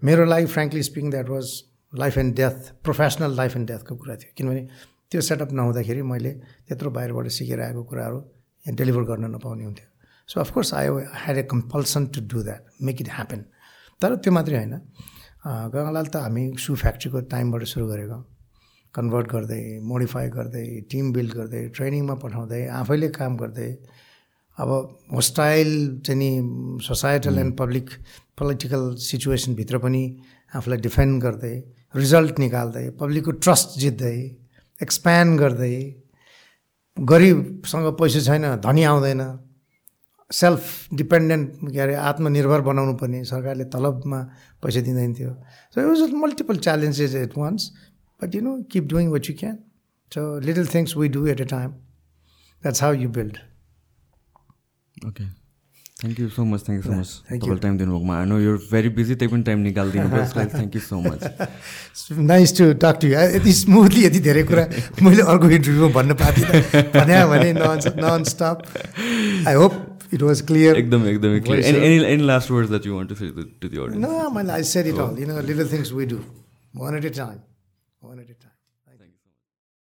मेरो लागि frankly speaking that was life and death professional life and डेथको कुरा थियो। किनभने त्यो सेटअप नहुँदाखेरि मैले त्यत्रो बाहिरबाट सिकेर आएको कुराहरू डेलिभर गर्न नपाउने हुन्थ्यो। So of course I had a compulsion to do that make it happen तर त्यो मात्रै होइन। गङ्गालाल त हामी सु फ्याक्ट्रीको टाइमबाट सुरु गरेको। कन्भर्ट गर्दै मोडिफाई गर्दै टिम बिल्ड गर्दै ट्रेनिङमा पठाउँदै आफैले काम गर्दै। अब होस्टाइल चाहिँ नि सोसाइटल एन्ड पब्लिक पोलिटिकल सिचुएसनभित्र पनि आफूलाई डिफेन्ड गर्दै रिजल्ट निकाल्दै पब्लिकको ट्रस्ट जित्दै एक्सप्यान्ड गर्दै। गरिबसँग पैसा छैन धनी आउँदैन। सेल्फ डिपेन्डेन्ट के अरे आत्मनिर्भर बनाउनु पर्ने सरकारले तलबमा पैसा दिँदैन थियो। So it was multiple challenges at once but you know keep doing what you can so little things we do at a time that's how you build okay thank you so much thank you so much तपाईँले time दिनुभएकोमा I know you're very busy त्यही पनि time निकालिदिनु thank you so much nice to talk to यति smoothly यति धेरै कुरा मैले अर्को इन्टरभ्यूमा भन्न पाएको थिएँ भने non nonstop I hope it was clear. Ekdam, ekdam clear. Any, any, any last words that you want to say to, to the audience? No, I, mean, I said it oh. all. You know, little things we do, one at a time, one at a time.